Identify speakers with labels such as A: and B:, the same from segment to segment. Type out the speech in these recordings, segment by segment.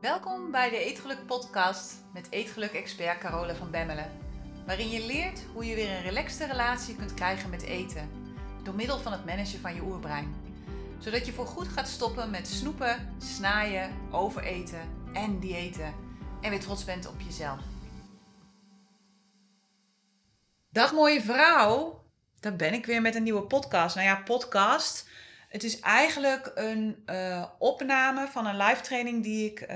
A: Welkom bij de Eetgeluk podcast met Eetgeluk-expert Carole van Bemmelen. Waarin je leert hoe je weer een relaxte relatie kunt krijgen met eten. Door middel van het managen van je oerbrein. Zodat je voor goed gaat stoppen met snoepen, snaaien, overeten en diëten. En weer trots bent op jezelf. Dag mooie vrouw. Daar ben ik weer met een nieuwe podcast. Nou ja, podcast het is eigenlijk een uh, opname van een live training die ik uh,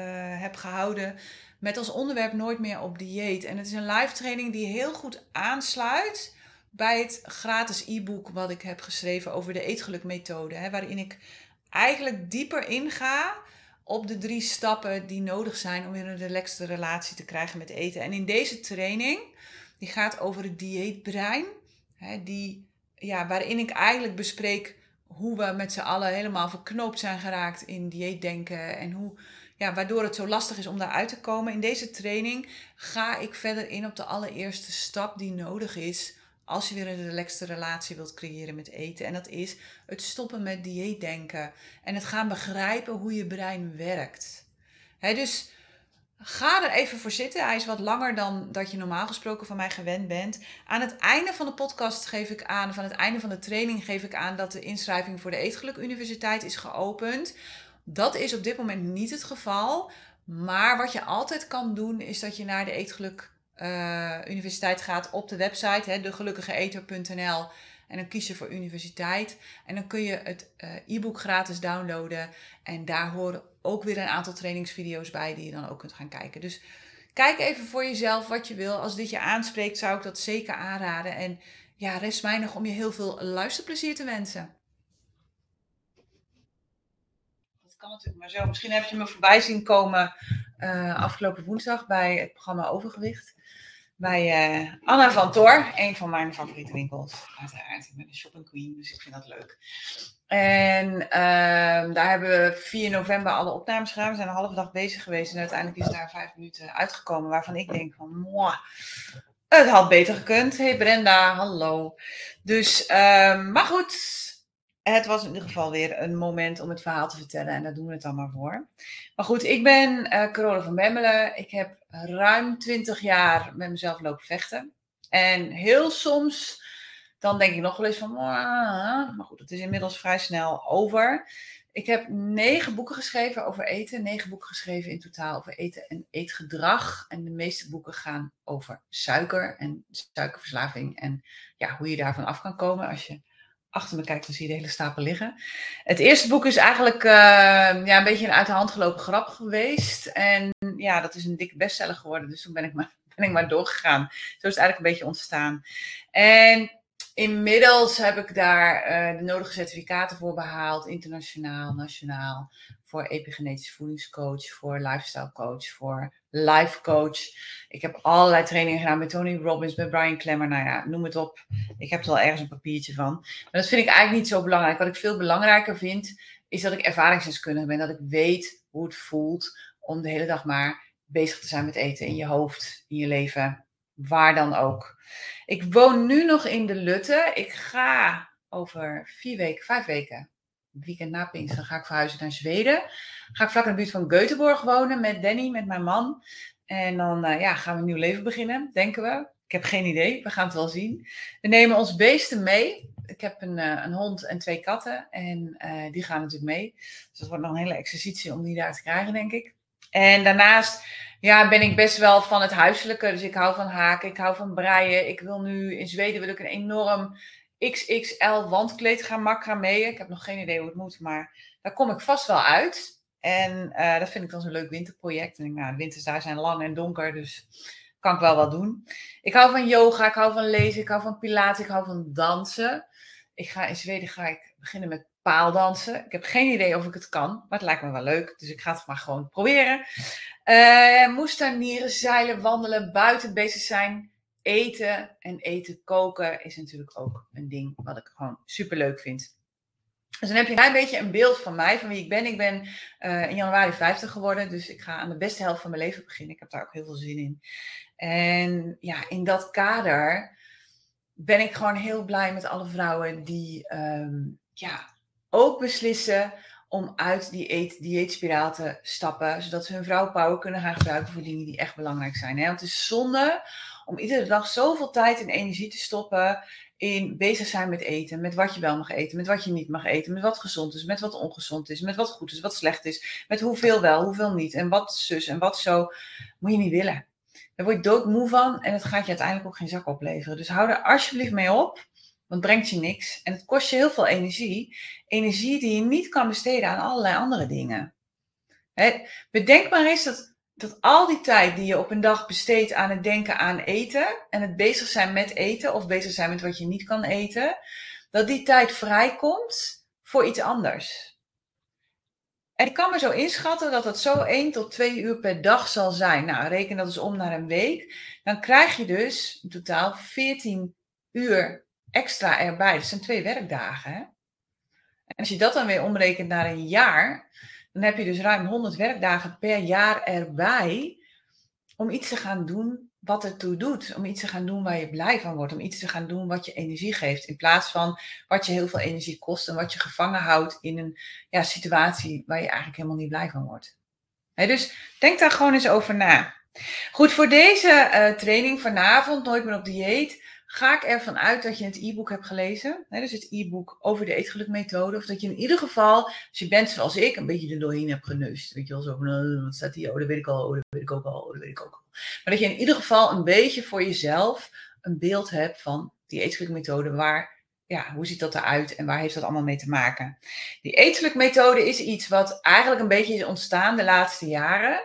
A: heb gehouden met als onderwerp nooit meer op dieet. En het is een live training die heel goed aansluit bij het gratis e-book wat ik heb geschreven over de eetgelukmethode. Hè, waarin ik eigenlijk dieper inga op de drie stappen die nodig zijn om weer een relaxte relatie te krijgen met eten. En in deze training, die gaat over het dieetbrein, hè, die, ja, waarin ik eigenlijk bespreek hoe we met z'n allen helemaal verknoopt zijn geraakt in dieetdenken en hoe, ja, waardoor het zo lastig is om daaruit te komen. In deze training ga ik verder in op de allereerste stap die nodig is als je weer een relaxte relatie wilt creëren met eten. En dat is het stoppen met dieetdenken en het gaan begrijpen hoe je brein werkt. Dus Ga er even voor zitten. Hij is wat langer dan dat je normaal gesproken van mij gewend bent. Aan het einde van de podcast geef ik aan, van het einde van de training geef ik aan dat de inschrijving voor de Eetgeluk Universiteit is geopend. Dat is op dit moment niet het geval. Maar wat je altijd kan doen, is dat je naar de Eetgeluk uh, Universiteit gaat op de website, degelukkigeeter.nl. En dan kies je voor universiteit. En dan kun je het uh, e-book gratis downloaden. En daar horen ook weer een aantal trainingsvideo's bij die je dan ook kunt gaan kijken. Dus kijk even voor jezelf wat je wil. Als dit je aanspreekt, zou ik dat zeker aanraden. En ja, rest mij nog om je heel veel luisterplezier te wensen. Dat kan natuurlijk maar zo. Misschien heb je me voorbij zien komen uh, afgelopen woensdag bij het programma Overgewicht bij uh, Anna van Tor, een van mijn favoriete winkels. Uiteraard, ik ben een shopping queen, dus ik vind dat leuk. En uh, daar hebben we 4 november alle opnames gedaan. We zijn een halve dag bezig geweest en uiteindelijk is daar vijf minuten uitgekomen waarvan ik denk van, het had beter gekund. Hey Brenda, hallo. Dus, uh, maar goed, het was in ieder geval weer een moment om het verhaal te vertellen en daar doen we het dan maar voor. Maar goed, ik ben uh, van Bemmelen. Ik heb ruim 20 jaar met mezelf lopen vechten. En heel soms, dan denk ik nog wel eens van, maar goed, het is inmiddels vrij snel over. Ik heb negen boeken geschreven over eten, negen boeken geschreven in totaal over eten en eetgedrag. En de meeste boeken gaan over suiker en suikerverslaving en ja, hoe je daarvan af kan komen als je achter me kijkt, dan zie je de hele stapel liggen. Het eerste boek is eigenlijk uh, ja, een beetje een uit de hand gelopen grap geweest. En ja, dat is een dikke bestseller geworden. Dus toen ben ik maar, ben ik maar doorgegaan. Zo is het eigenlijk een beetje ontstaan. En inmiddels heb ik daar uh, de nodige certificaten voor behaald. Internationaal, nationaal. Voor epigenetisch voedingscoach, voor lifestyle coach, voor life coach. Ik heb allerlei trainingen gedaan met Tony Robbins, met Brian Klemmer. Nou ja, noem het op. Ik heb er wel ergens een papiertje van. Maar dat vind ik eigenlijk niet zo belangrijk. Wat ik veel belangrijker vind, is dat ik ervaringsdeskundige ben. Dat ik weet hoe het voelt om de hele dag maar bezig te zijn met eten in je hoofd, in je leven, waar dan ook. Ik woon nu nog in de Lutte. Ik ga over vier weken, vijf weken weekend na Pinksteren ga ik verhuizen naar Zweden. Ga ik vlak in de buurt van Göteborg wonen met Danny, met mijn man. En dan uh, ja, gaan we een nieuw leven beginnen, denken we. Ik heb geen idee, we gaan het wel zien. We nemen ons beesten mee. Ik heb een, uh, een hond en twee katten en uh, die gaan natuurlijk mee. Dus dat wordt nog een hele exercitie om die daar te krijgen, denk ik. En daarnaast ja, ben ik best wel van het huiselijke. Dus ik hou van haken, ik hou van breien. Ik wil nu in Zweden wil ik een enorm XXL wandkleed gaan macrameeën. Ik heb nog geen idee hoe het moet, maar daar kom ik vast wel uit. En uh, dat vind ik dan zo'n leuk winterproject. En nou, de winters daar zijn lang en donker, dus kan ik wel wat doen. Ik hou van yoga, ik hou van lezen, ik hou van pilates, ik hou van dansen. Ik ga in Zweden ga ik beginnen met paaldansen. Ik heb geen idee of ik het kan, maar het lijkt me wel leuk. Dus ik ga het maar gewoon proberen. Uh, moestuinieren, zeilen, wandelen, buiten bezig zijn eten en eten koken is natuurlijk ook een ding wat ik gewoon super leuk vind. Dus dan heb je een beetje een beeld van mij, van wie ik ben. Ik ben uh, in januari 50 geworden, dus ik ga aan de beste helft van mijn leven beginnen. Ik heb daar ook heel veel zin in. En ja, in dat kader ben ik gewoon heel blij met alle vrouwen die um, ja, ook beslissen om uit die eet, dieetspiraal te stappen, zodat ze hun vrouwpower kunnen gaan gebruiken voor dingen die echt belangrijk zijn. Hè? Want het is zonde om iedere dag zoveel tijd en energie te stoppen in bezig zijn met eten, met wat je wel mag eten, met wat je niet mag eten, met wat gezond is, met wat ongezond is, met wat goed is, wat slecht is, met hoeveel wel, hoeveel niet en wat zus en wat zo, moet je niet willen. Daar word je doodmoe van en het gaat je uiteindelijk ook geen zak opleveren. Dus hou er alsjeblieft mee op, want het brengt je niks en het kost je heel veel energie. Energie die je niet kan besteden aan allerlei andere dingen. bedenk maar eens dat dat al die tijd die je op een dag besteedt aan het denken aan eten en het bezig zijn met eten of bezig zijn met wat je niet kan eten, dat die tijd vrijkomt voor iets anders. En ik kan me zo inschatten dat dat zo 1 tot 2 uur per dag zal zijn. Nou, reken dat eens om naar een week. Dan krijg je dus in totaal 14 uur extra erbij. Dat zijn twee werkdagen. Hè? En als je dat dan weer omrekent naar een jaar, dan heb je dus ruim 100 werkdagen per jaar erbij om iets te gaan doen wat ertoe doet. Om iets te gaan doen waar je blij van wordt. Om iets te gaan doen wat je energie geeft. In plaats van wat je heel veel energie kost en wat je gevangen houdt in een ja, situatie waar je eigenlijk helemaal niet blij van wordt. dus denk daar gewoon eens over na. Goed, voor deze uh, training vanavond, Nooit meer op dieet, ga ik ervan uit dat je het e-book hebt gelezen. Hè, dus het e-book over de eetgelukmethode. Of dat je in ieder geval, als je bent zoals ik, een beetje er doorheen hebt geneust. Weet je wel, zo uh, wat staat hier? Oh, dat weet ik al, oh, dat weet ik ook al, oh, dat weet ik ook al. Maar dat je in ieder geval een beetje voor jezelf een beeld hebt van die eetgelukmethode. Waar, ja, hoe ziet dat eruit en waar heeft dat allemaal mee te maken? Die eetgelukmethode is iets wat eigenlijk een beetje is ontstaan de laatste jaren.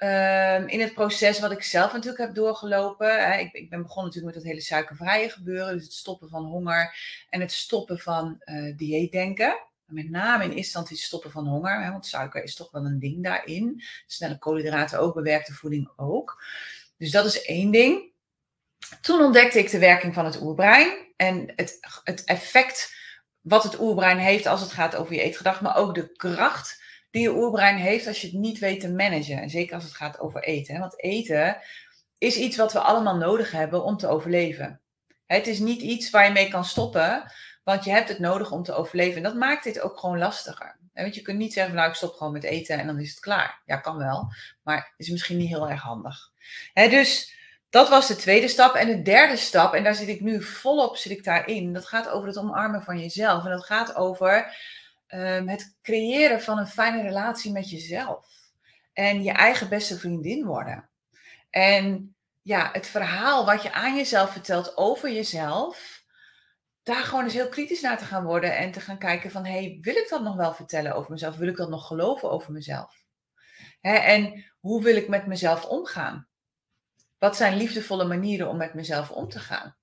A: Ehm, in het proces wat ik zelf natuurlijk heb doorgelopen. Hè, ik, ik, ben begonnen natuurlijk met het hele suikervrije gebeuren. Dus het stoppen van honger en het stoppen van uh, dieetdenken. Met name in eerste het stoppen van honger. Hè, want suiker is toch wel een ding daarin. Snelle koolhydraten ook, bewerkte voeding ook. Dus dat is één ding. Toen ontdekte ik de werking van het oerbrein. En het, het effect wat het oerbrein heeft als het gaat over je eetgedrag. Maar ook de kracht die je oerbrein heeft als je het niet weet te managen. En zeker als het gaat over eten. Want eten is iets wat we allemaal nodig hebben om te overleven. Het is niet iets waar je mee kan stoppen, want je hebt het nodig om te overleven. En dat maakt dit ook gewoon lastiger. Want je kunt niet zeggen, nou ik stop gewoon met eten en dan is het klaar. Ja, kan wel, maar is misschien niet heel erg handig. dus dat was de tweede stap. En de derde stap, en daar zit ik nu volop zit ik daarin, dat gaat over het omarmen van jezelf. En dat gaat over um, het creëren van een fijne relatie met jezelf. En je eigen beste vriendin worden. En ja, het verhaal wat je aan jezelf vertelt over jezelf, daar gewoon eens heel kritisch naar te gaan worden en te gaan kijken van, hey, wil ik dat nog wel vertellen over mezelf? Wil ik dat nog geloven over mezelf? en hoe wil ik met mezelf omgaan? Wat zijn liefdevolle manieren om met mezelf om te gaan?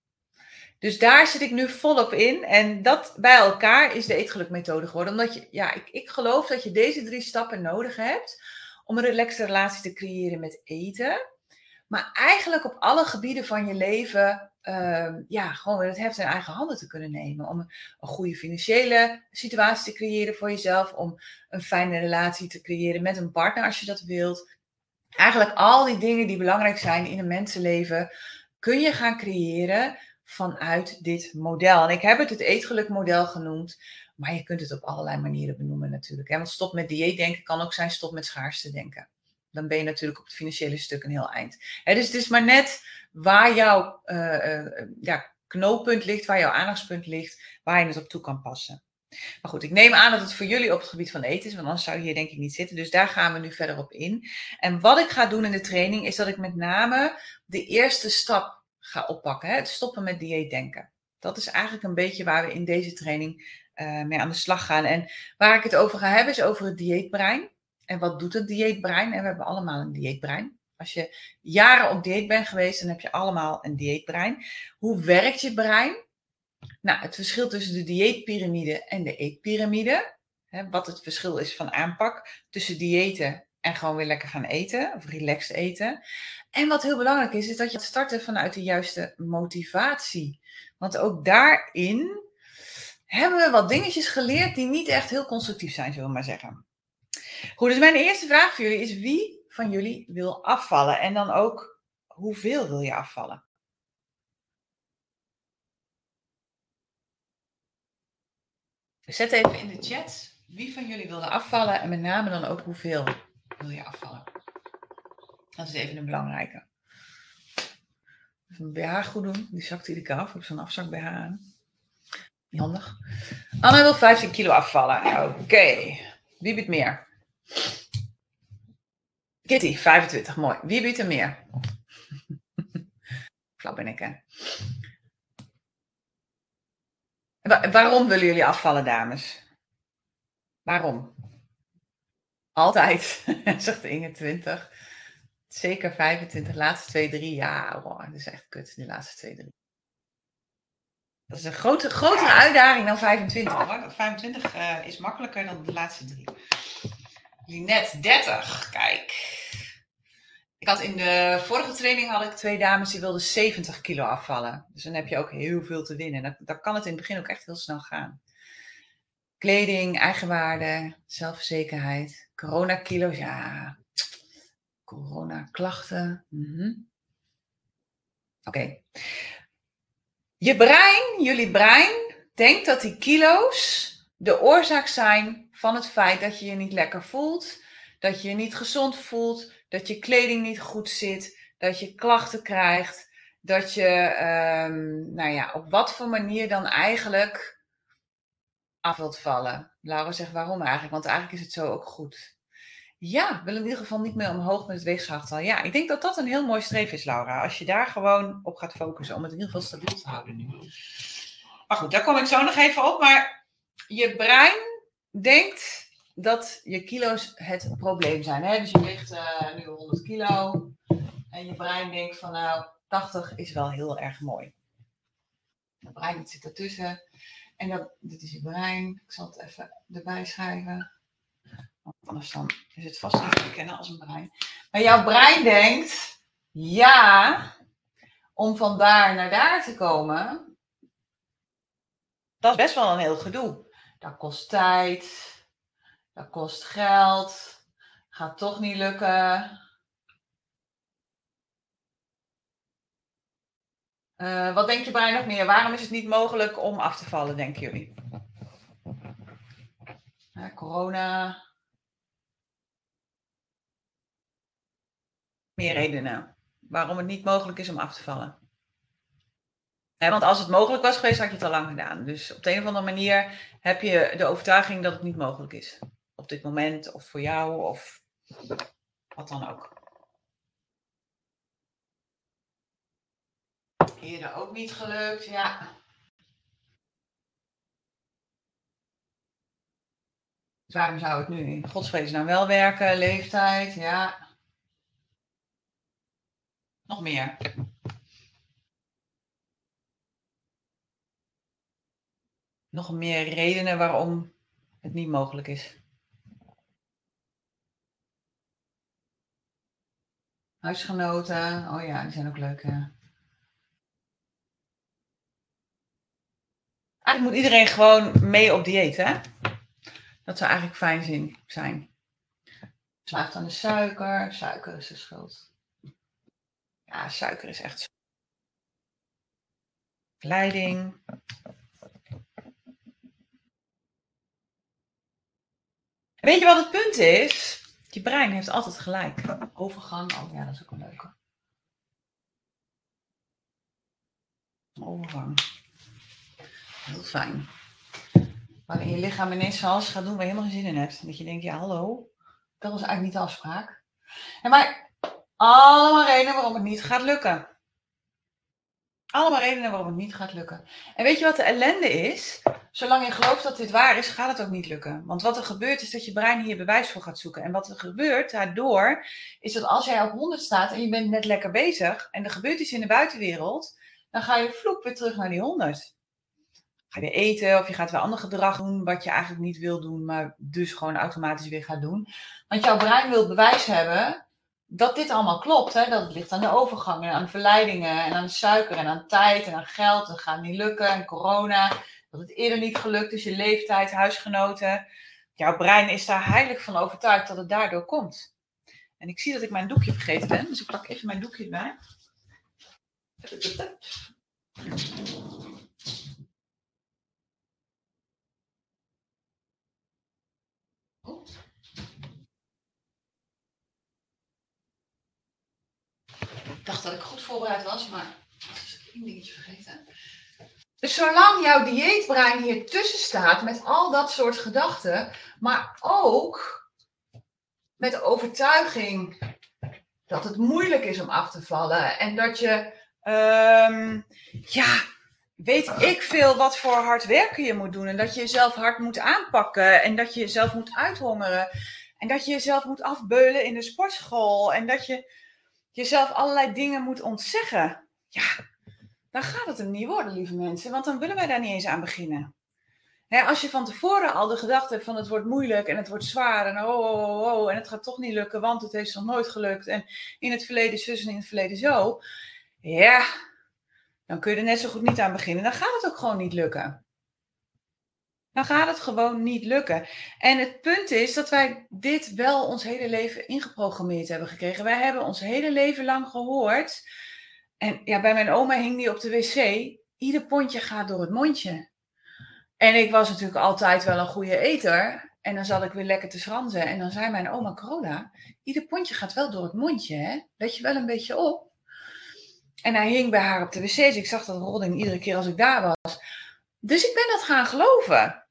A: Dus daar zit ik nu volop in. En dat bij elkaar is de eetgelukmethode geworden. Omdat je, ja, ik, ik geloof dat je deze drie stappen nodig hebt om een relaxte relatie te creëren met eten. Maar eigenlijk op alle gebieden van je leven, uh, ja, gewoon het heft in eigen handen te kunnen nemen. Om een, goede financiële situatie te creëren voor jezelf. Om een fijne relatie te creëren met een partner als je dat wilt. Eigenlijk al die dingen die belangrijk zijn in een mensenleven, kun je gaan creëren vanuit dit model. En ik heb het het eetgelukmodel genoemd, maar je kunt het op allerlei manieren benoemen natuurlijk. Want stop met dieet denken kan ook zijn stop met schaarste denken. Dan ben je natuurlijk op het financiële stuk een heel eind. dus het is maar net waar jouw uh, uh, ja, knooppunt ligt, waar jouw aandachtspunt ligt, waar je het op toe kan passen. Maar goed, ik neem aan dat het voor jullie op het gebied van eten is, want anders zou je hier denk ik niet zitten. Dus daar gaan we nu verder op in. En wat ik ga doen in de training is dat ik met name de eerste stap ga oppakken. Hè? Het stoppen met dieetdenken. Dat is eigenlijk een beetje waar we in deze training uh, mee aan de slag gaan. En waar ik het over ga hebben is over het dieetbrein. En wat doet het dieetbrein? En we hebben allemaal een dieetbrein. Als je jaren op dieet bent geweest, dan heb je allemaal een dieetbrein. Hoe werkt je brein? Nou, het verschil tussen de dieetpyramide en de eetpyramide. Hè, wat het verschil is van aanpak tussen diëten en gewoon weer lekker gaan eten, of relaxed eten. En wat heel belangrijk is, is dat je starten vanuit de juiste motivatie. Want ook daarin hebben we wat dingetjes geleerd die niet echt heel constructief zijn, zullen we maar zeggen. Goed, dus mijn eerste vraag voor jullie is: wie van jullie wil afvallen? En dan ook, hoeveel wil je afvallen? Zet even in de chat Wie van jullie wilde afvallen en met name dan ook hoeveel wil je afvallen? Dat is even een belangrijke. Even mijn BH goed doen. Die zakt iedere keer af. Ik heb zo'n afzak BH aan. Niet handig. Anne wil 15 kilo afvallen. Oké. Wie biedt meer? Kitty, 25. Mooi. Wie biedt er meer? Flap ben ik, hè? waarom willen jullie afvallen, dames? Waarom? Altijd, zegt Inge 20. Zeker 25, laatste 2, 3. Ja, wow, dat is echt kut, de laatste 2, 3. Dat is een grote, grotere uitdaging dan 25 hoor. 25 uh, is makkelijker dan de laatste drie. Linet, 30. Kijk. Ik had in de vorige training had ik twee dames die wilden 70 kilo afvallen. Dus dan heb je ook heel veel te winnen. Dan, dan kan het in het begin ook echt heel snel gaan. Kleding, eigenwaarde, zelfverzekerheid, coronakilo's, ja. Coronaklachten. Mm Oké. Je brein, jullie brein, denkt dat die kilo's de oorzaak zijn van het feit dat je je niet lekker voelt, dat je je niet gezond voelt, dat je kleding niet goed zit, dat je klachten krijgt, dat je, um, nou ja, op wat voor manier dan eigenlijk af wilt vallen. Laura zegt waarom eigenlijk, want eigenlijk is het zo ook goed. Ja, wil in ieder geval niet meer omhoog met het weegschachttal. Ja, ik denk dat dat een heel mooi streef is, Laura. Als je daar gewoon op gaat focussen, om het in ieder geval stabiel te houden nu. Maar goed, daar kom ik zo nog even op. Maar je brein denkt dat je kilo's het probleem zijn. Hè? Dus je weegt uh, nu 100 kilo en je brein denkt van nou, 80 is wel heel erg mooi. Het brein zit ertussen. En dat, dit is je brein. Ik zal het even erbij schrijven. Anders dan is het vast niet te herkennen als een brein. Maar jouw brein denkt, ja, om van daar naar daar te komen, dat is best wel een heel gedoe. Dat kost tijd, dat kost geld. Gaat toch niet lukken. Uh, wat denk je brein nog meer? Waarom is het niet mogelijk om af te vallen, denken jullie? Uh, corona. Meer redenen waarom het niet mogelijk is om af te vallen. want als het mogelijk was geweest, had je het al lang gedaan. Dus op de een of andere manier heb je de overtuiging dat het niet mogelijk is op dit moment of voor jou of wat dan ook. Eerder ook niet gelukt, ja. Dus waarom zou het nu in godsvrees nou wel werken? Leeftijd, ja. Nog meer. Nog meer redenen waarom het niet mogelijk is. Huisgenoten. Oh ja, die zijn ook leuk. Ja. Eigenlijk moet iedereen gewoon mee op dieet, hè? Dat zou eigenlijk fijn zijn. Slaagt aan de suiker. Suiker is de schuld. Ja, suiker is echt. Leiding. Weet je wat het punt is? Je brein heeft altijd gelijk. Overgang, oh ja, dat is ook een leuke. Overgang. Heel fijn. Waarin je lichaam ineens alles gaat doen waar je helemaal geen zin in hebt. Dat je denkt, ja hallo, dat was eigenlijk niet de afspraak. En maar allemaal redenen waarom het niet gaat lukken. Allemaal redenen waarom het niet gaat lukken. En weet je wat de ellende is? Zolang je gelooft dat dit waar is, gaat het ook niet lukken. Want wat er gebeurt is dat je brein hier bewijs voor gaat zoeken. En wat er gebeurt daardoor, is dat als jij op 100 staat en je bent net lekker bezig en er gebeurt iets in de buitenwereld, dan ga je vloek weer terug naar die 100. Ga je eten of je gaat weer ander gedrag doen wat je eigenlijk niet wil doen, maar dus gewoon automatisch weer gaat doen. Want jouw brein wil bewijs hebben dat dit allemaal klopt. Hè? Dat het ligt aan de overgang en aan verleidingen en aan suiker en aan tijd en aan geld. Dat gaat niet lukken en corona. Dat het eerder niet gelukt is, je leeftijd, huisgenoten. Jouw brein is daar heilig van overtuigd dat het daardoor komt. En ik zie dat ik mijn doekje vergeten ben, dus ik pak even mijn doekje erbij. Dacht dat ik goed voorbereid was, maar ik was één dingetje vergeten. Dus zolang jouw dieetbrein hier tussen staat met al dat soort gedachten, maar ook met de overtuiging dat het moeilijk is om af te vallen en dat je, ehm, ja, weet ik veel wat voor hard werken je moet doen en dat je jezelf hard moet aanpakken en dat je jezelf moet uithongeren en dat je jezelf moet afbeulen in de sportschool en dat je jezelf allerlei dingen moet ontzeggen. Ja, dan gaat het hem niet worden, lieve mensen, want dan willen wij daar niet eens aan beginnen. als je van tevoren al de gedachte hebt van het wordt moeilijk en het wordt zwaar en oh, oh, oh, oh, en het gaat toch niet lukken, want het heeft nog nooit gelukt en in het verleden zus en in het verleden zo, ja, dan kun je er net zo goed niet aan beginnen. Dan gaat het ook gewoon niet lukken. Dan gaat het gewoon niet lukken. En het punt is dat wij dit wel ons hele leven ingeprogrammeerd hebben gekregen. Wij hebben ons hele leven lang gehoord en ja, bij mijn oma hing die op de wc. Ieder pondje gaat door het mondje. En ik was natuurlijk altijd wel een goede eter. En dan zat ik weer lekker te schranzen. En dan zei mijn oma Corolla, ieder pondje gaat wel door het mondje, hè? Let je wel een beetje op. En hij hing bij haar op de wc. Dus ik zag dat rolling iedere keer als ik daar was. Dus ik ben dat gaan geloven.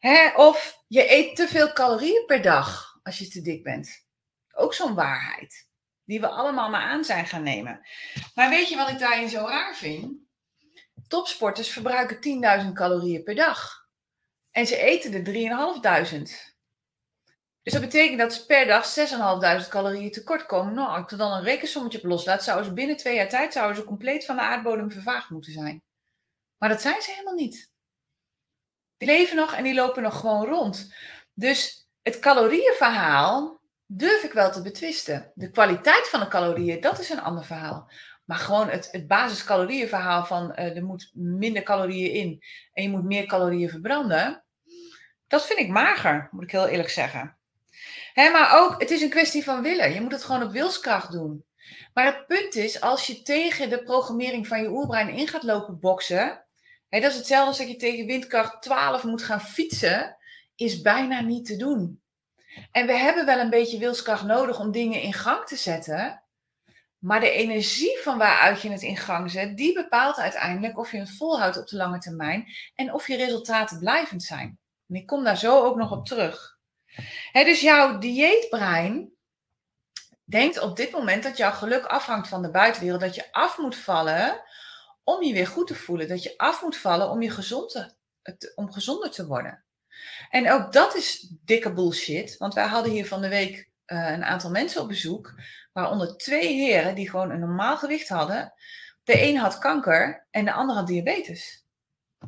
A: Hè? Of je eet te veel calorieën per dag als je te dik bent. Ook zo'n waarheid die we allemaal maar aan zijn gaan nemen. Maar weet je wat ik daarin zo raar vind? Topsporters verbruiken 10.000 calorieën per dag. En ze eten er 3.500. Dus dat betekent dat ze per dag 6.500 calorieën tekort komen. Nou, als ik er dan een rekensommetje op loslaat, zouden ze binnen twee jaar tijd zouden ze compleet van de aardbodem vervaagd moeten zijn. Maar dat zijn ze helemaal niet. Die leven nog en die lopen nog gewoon rond. Dus het calorieënverhaal durf ik wel te betwisten. De kwaliteit van de calorieën, dat is een ander verhaal. Maar gewoon het, het basiscalorieënverhaal van uh, er moet minder calorieën in en je moet meer calorieën verbranden. Dat vind ik mager, moet ik heel eerlijk zeggen. Hè, maar ook, het is een kwestie van willen. Je moet het gewoon op wilskracht doen. Maar het punt is, als je tegen de programmering van je oerbrein in gaat lopen boksen, hè, dat is hetzelfde als dat je tegen windkracht 12 moet gaan fietsen, is bijna niet te doen. En we hebben wel een beetje wilskracht nodig om dingen in gang te zetten. Maar de energie van waaruit je het in gang zet, die bepaalt uiteindelijk of je het volhoudt op de lange termijn en of je resultaten blijvend zijn. En ik kom daar zo ook nog op terug. dus jouw dieetbrein denkt op dit moment dat jouw geluk afhangt van de buitenwereld, dat je af moet vallen om je weer goed te voelen, dat je af moet vallen om, je gezond te, om gezonder te worden. En ook dat is dikke bullshit. Want wij hadden hier van de week uh, een aantal mensen op bezoek. Waaronder twee heren die gewoon een normaal gewicht hadden. De een had kanker en de ander had diabetes.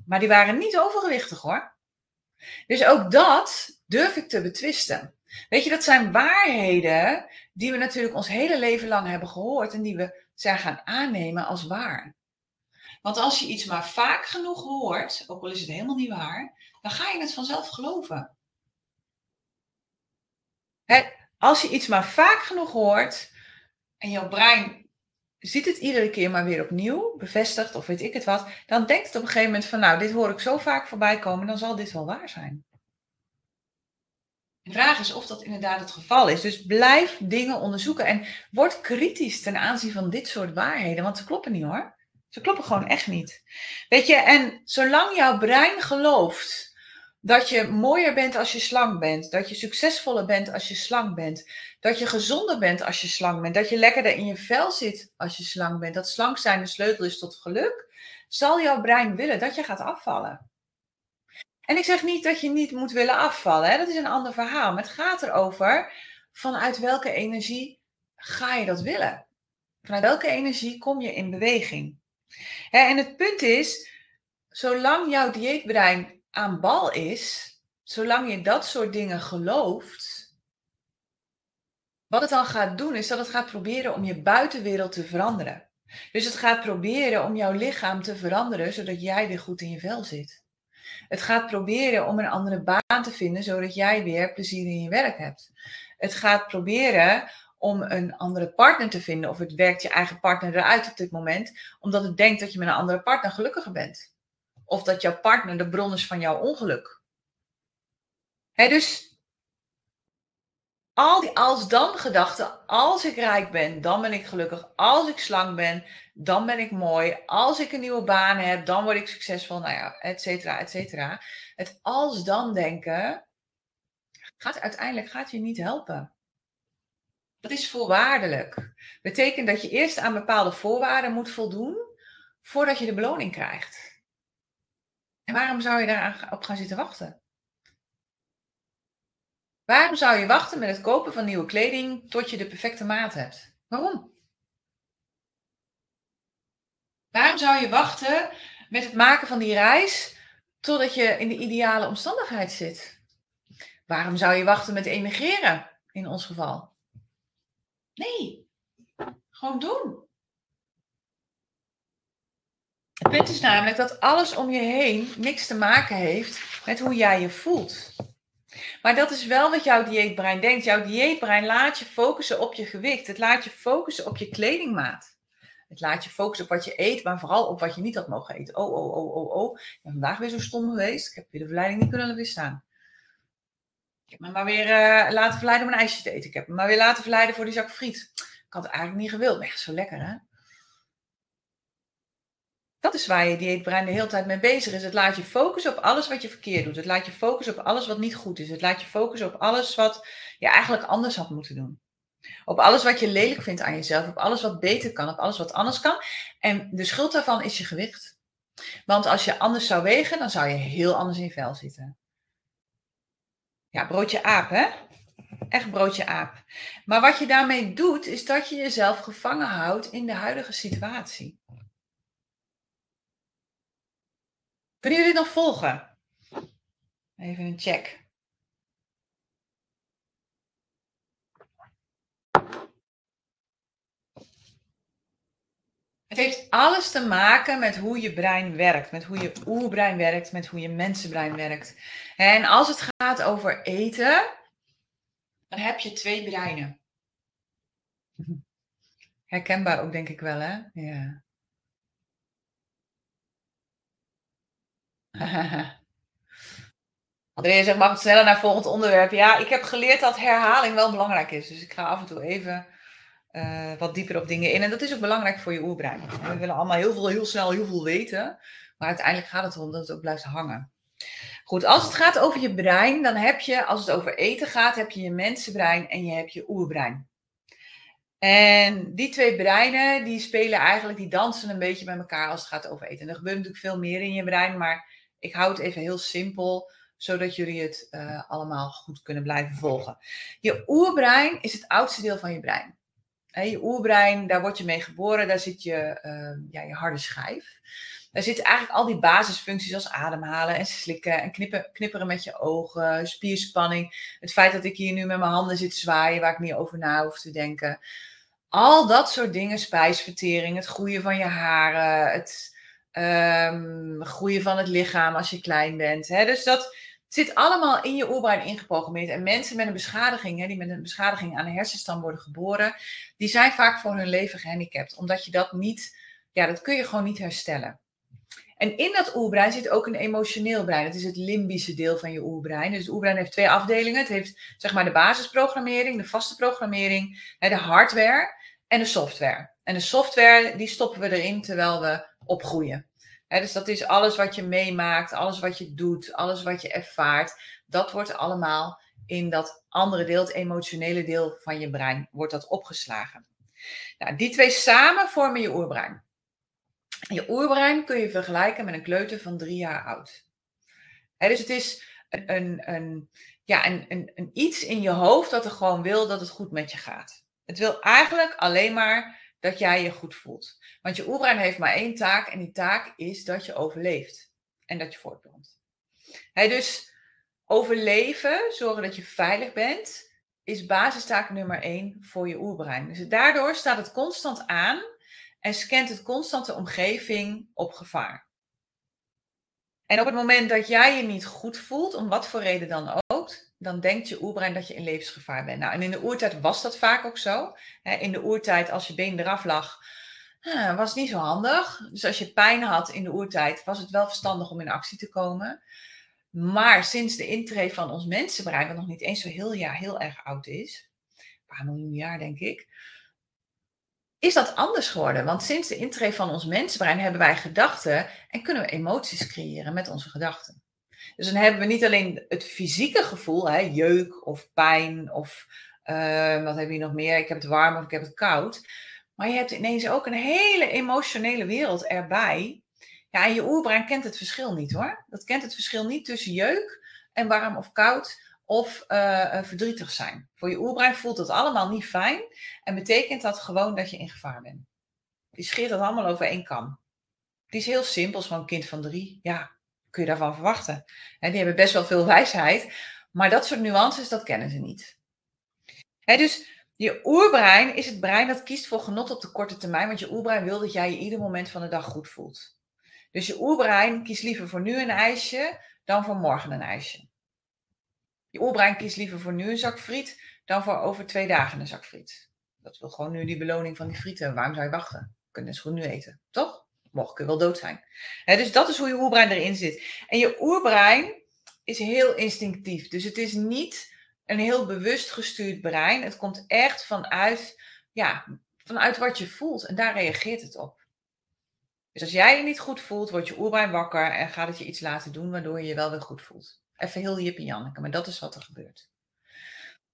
A: Maar die waren niet overgewichtig hoor. Dus ook dat durf ik te betwisten. Weet je, dat zijn waarheden die we natuurlijk ons hele leven lang hebben gehoord en die we zijn gaan aannemen als waar. Want als je iets maar vaak genoeg hoort, ook al is het helemaal niet waar, dan ga je het vanzelf geloven. als je iets maar vaak genoeg hoort en jouw brein ziet het iedere keer maar weer opnieuw, bevestigt of weet ik het wat, dan denkt het op een gegeven moment van nou, dit hoor ik zo vaak voorbij komen, dan zal dit wel waar zijn. De vraag is of dat inderdaad het geval is. Dus blijf dingen onderzoeken en word kritisch ten aanzien van dit soort waarheden, want ze kloppen niet hoor. Ze kloppen gewoon echt niet. Weet je, en zolang jouw brein gelooft dat je mooier bent als je slank bent. Dat je succesvoller bent als je slank bent. Dat je gezonder bent als je slank bent. Dat je lekkerder in je vel zit als je slank bent. Dat slank zijn de sleutel is tot geluk. Zal jouw brein willen dat je gaat afvallen. En ik zeg niet dat je niet moet willen afvallen. Hè? Dat is een ander verhaal. Maar het gaat erover vanuit welke energie ga je dat willen. Vanuit welke energie kom je in beweging. En het punt is, zolang jouw dieetbrein aan bal is, zolang je dat soort dingen gelooft, wat het dan gaat doen, is dat het gaat proberen om je buitenwereld te veranderen. Dus het gaat proberen om jouw lichaam te veranderen, zodat jij weer goed in je vel zit. Het gaat proberen om een andere baan te vinden, zodat jij weer plezier in je werk hebt. Het gaat proberen om een andere partner te vinden, of het werkt je eigen partner eruit op dit moment, omdat het denkt dat je met een andere partner gelukkiger bent. Of dat jouw partner de bron is van jouw ongeluk. Dus al die als-dan gedachten, als ik rijk ben, dan ben ik gelukkig. Als ik slank ben, dan ben ik mooi. Als ik een nieuwe baan heb, dan word ik succesvol. Nou ja, et cetera, et cetera. Het als-dan denken gaat uiteindelijk gaat je niet helpen. Dat is voorwaardelijk. Betekent dat je eerst aan bepaalde voorwaarden moet voldoen voordat je de beloning krijgt. En waarom zou je daarop gaan zitten wachten? Waarom zou je wachten met het kopen van nieuwe kleding tot je de perfecte maat hebt? Waarom? Waarom zou je wachten met het maken van die reis totdat je in de ideale omstandigheid zit? Waarom zou je wachten met emigreren in ons geval? Nee, gewoon doen. Het punt is namelijk dat alles om je heen niks te maken heeft met hoe jij je voelt. Maar dat is wel wat jouw dieetbrein denkt. Jouw dieetbrein laat je focussen op je gewicht. Het laat je focussen op je kledingmaat. Het laat je focussen op wat je eet, maar vooral op wat je niet had mogen eten. Oh, oh, oh, oh, oh. Ik ben vandaag weer zo stom geweest. Ik heb weer de verleiding niet kunnen weerstaan. Heb me maar weer uh, laten verleiden om een ijsje te eten. Ik heb me maar weer laten verleiden voor die zak friet. Ik had het eigenlijk niet gewild. Maar echt zo lekker, hè? Dat is waar je dieetbrein de hele tijd mee bezig is. Het laat je focussen op alles wat je verkeerd doet. Het laat je focussen op alles wat niet goed is. Het laat je focussen op alles wat je eigenlijk anders had moeten doen. Op alles wat je lelijk vindt aan jezelf. Op alles wat beter kan. Op alles wat anders kan. En de schuld daarvan is je gewicht. Want als je anders zou wegen, dan zou je heel anders in je vel zitten. Ja, broodje aap, hè? Echt broodje aap. Maar wat je daarmee doet, is dat je jezelf gevangen houdt in de huidige situatie. Kunnen jullie dit nog volgen? Even een check. Het heeft alles te maken met hoe je brein werkt, met hoe je oerbrein werkt, met hoe je mensenbrein werkt. En als het gaat over eten, dan heb je twee breinen. Herkenbaar ook, denk ik wel, hè? Ja. Andrea zegt, mag het sneller naar volgend onderwerp? Ja, ik heb geleerd dat herhaling wel belangrijk is. Dus ik ga af en toe even uh, wat dieper op dingen in. En dat is ook belangrijk voor je oerbrein. We willen allemaal heel veel, heel snel, heel veel weten. Maar uiteindelijk gaat het erom dat het ook blijft hangen. Goed, als het gaat over je brein, dan heb je, als het over eten gaat, heb je je mensenbrein en je hebt je oerbrein. En die twee breinen, die spelen eigenlijk, die dansen een beetje bij elkaar als het gaat over eten. En er gebeurt natuurlijk veel meer in je brein, maar ik hou het even heel simpel, zodat jullie het uh, allemaal goed kunnen blijven volgen. Je oerbrein is het oudste deel van je brein. Je oerbrein, daar word je mee geboren, daar zit je, uh, ja, je harde schijf. Daar zitten eigenlijk al die basisfuncties als ademhalen en slikken en knipperen met je ogen, spierspanning. Het feit dat ik hier nu met mijn handen zit zwaaien waar ik niet over na hoef te denken. Al dat soort dingen, spijsvertering, het groeien van je haren, het um, groeien van het lichaam als je klein bent. Dus dat zit allemaal in je oerbrein ingeprogrammeerd. En mensen met een beschadiging, hè, die met een beschadiging aan de hersenstam worden geboren, die zijn vaak voor hun leven gehandicapt. Omdat je dat niet, ja, dat kun je gewoon niet herstellen. En in dat oerbrein zit ook een emotioneel brein. Het is het limbische deel van je oerbrein. Dus het oerbrein heeft twee afdelingen. Het heeft zeg maar de basisprogrammering, de vaste programmering, de hardware en de software. En de software die stoppen we erin terwijl we opgroeien. Dus dat is alles wat je meemaakt, alles wat je doet, alles wat je ervaart. Dat wordt allemaal in dat andere deel, het emotionele deel van je brein, wordt dat opgeslagen. Nou, die twee samen vormen je oerbrein. Je oerbrein kun je vergelijken met een kleuter van drie jaar oud. dus het is een, een, ja, een, een, iets in je hoofd dat er gewoon wil dat het goed met je gaat. Het wil eigenlijk alleen maar dat jij je goed voelt. Want je oerbrein heeft maar één taak en die taak is dat je overleeft en dat je voortplant. dus overleven, zorgen dat je veilig bent, is basistaak nummer één voor je oerbrein. Dus daardoor staat het constant aan en scant het constant de omgeving op gevaar. En op het moment dat jij je niet goed voelt, om wat voor reden dan ook, dan denkt je oerbrein dat je in levensgevaar bent. Nou, en in de oertijd was dat vaak ook zo. In de oertijd, als je been eraf lag, was het niet zo handig. Dus als je pijn had in de oertijd, was het wel verstandig om in actie te komen. Maar sinds de intree van ons mensenbrein, wat nog niet eens zo heel jaar heel erg oud is, een paar miljoen jaar denk ik, is dat anders geworden. Want sinds de intree van ons mensenbrein hebben wij gedachten en kunnen we emoties creëren met onze gedachten. Dus dan hebben we niet alleen het fysieke gevoel, hè, jeuk of pijn of uh, wat heb je nog meer? Ik heb het warm of ik heb het koud. Maar je hebt ineens ook een hele emotionele wereld erbij. Ja, je oerbrein kent het verschil niet hoor. Dat kent het verschil niet tussen jeuk en warm of koud of uh, verdrietig zijn. Voor je oerbrein voelt dat allemaal niet fijn en betekent dat gewoon dat je in gevaar bent. Die scheert dat allemaal over één kam. Die is heel simpel, een kind van drie. Ja, kun je daarvan verwachten. En die hebben best wel veel wijsheid, maar dat soort nuances, dat kennen ze niet. Dus je oerbrein is het brein dat kiest voor genot op de korte termijn, want je oerbrein wil dat jij je ieder moment van de dag goed voelt. Dus je oerbrein kiest liever voor nu een ijsje dan voor morgen een ijsje. Je oerbrein kiest liever voor nu een zak friet dan voor over twee dagen een zak friet. Dat wil gewoon nu die beloning van die frieten. Waarom zou je wachten? Kunnen ze goed nu eten, toch? Mocht je wel dood zijn. dus dat is hoe je oerbrein erin zit. En je oerbrein is heel instinctief. Dus het is niet een heel bewust gestuurd brein. Het komt echt vanuit, ja, vanuit wat je voelt. En daar reageert het op. Dus als jij je niet goed voelt, wordt je oerbrein wakker en gaat het je iets laten doen waardoor je je wel weer goed voelt. Even heel Jip en Janneke, maar dat is wat er gebeurt.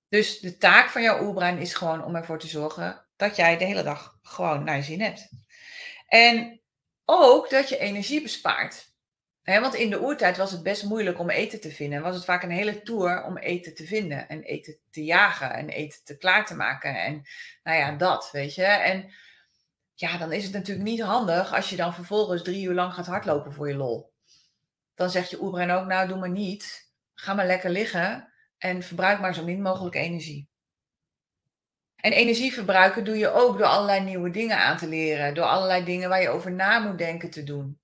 A: Dus de taak van jouw oerbrein is gewoon om ervoor te zorgen dat jij de hele dag gewoon naar je zin hebt. En ook dat je energie bespaart. want in de oertijd was het best moeilijk om eten te vinden. Was het vaak een hele tour om eten te vinden. En eten te jagen. En eten te klaar te maken. En nou ja, dat, weet je. En ja, dan is het natuurlijk niet handig als je dan vervolgens drie uur lang gaat hardlopen voor je lol. Dan zegt je oerbrein ook, nou doe maar niet. Ga maar lekker liggen en verbruik maar zo min mogelijk energie. En energie verbruiken doe je ook door allerlei nieuwe dingen aan te leren. Door allerlei dingen waar je over na moet denken te doen.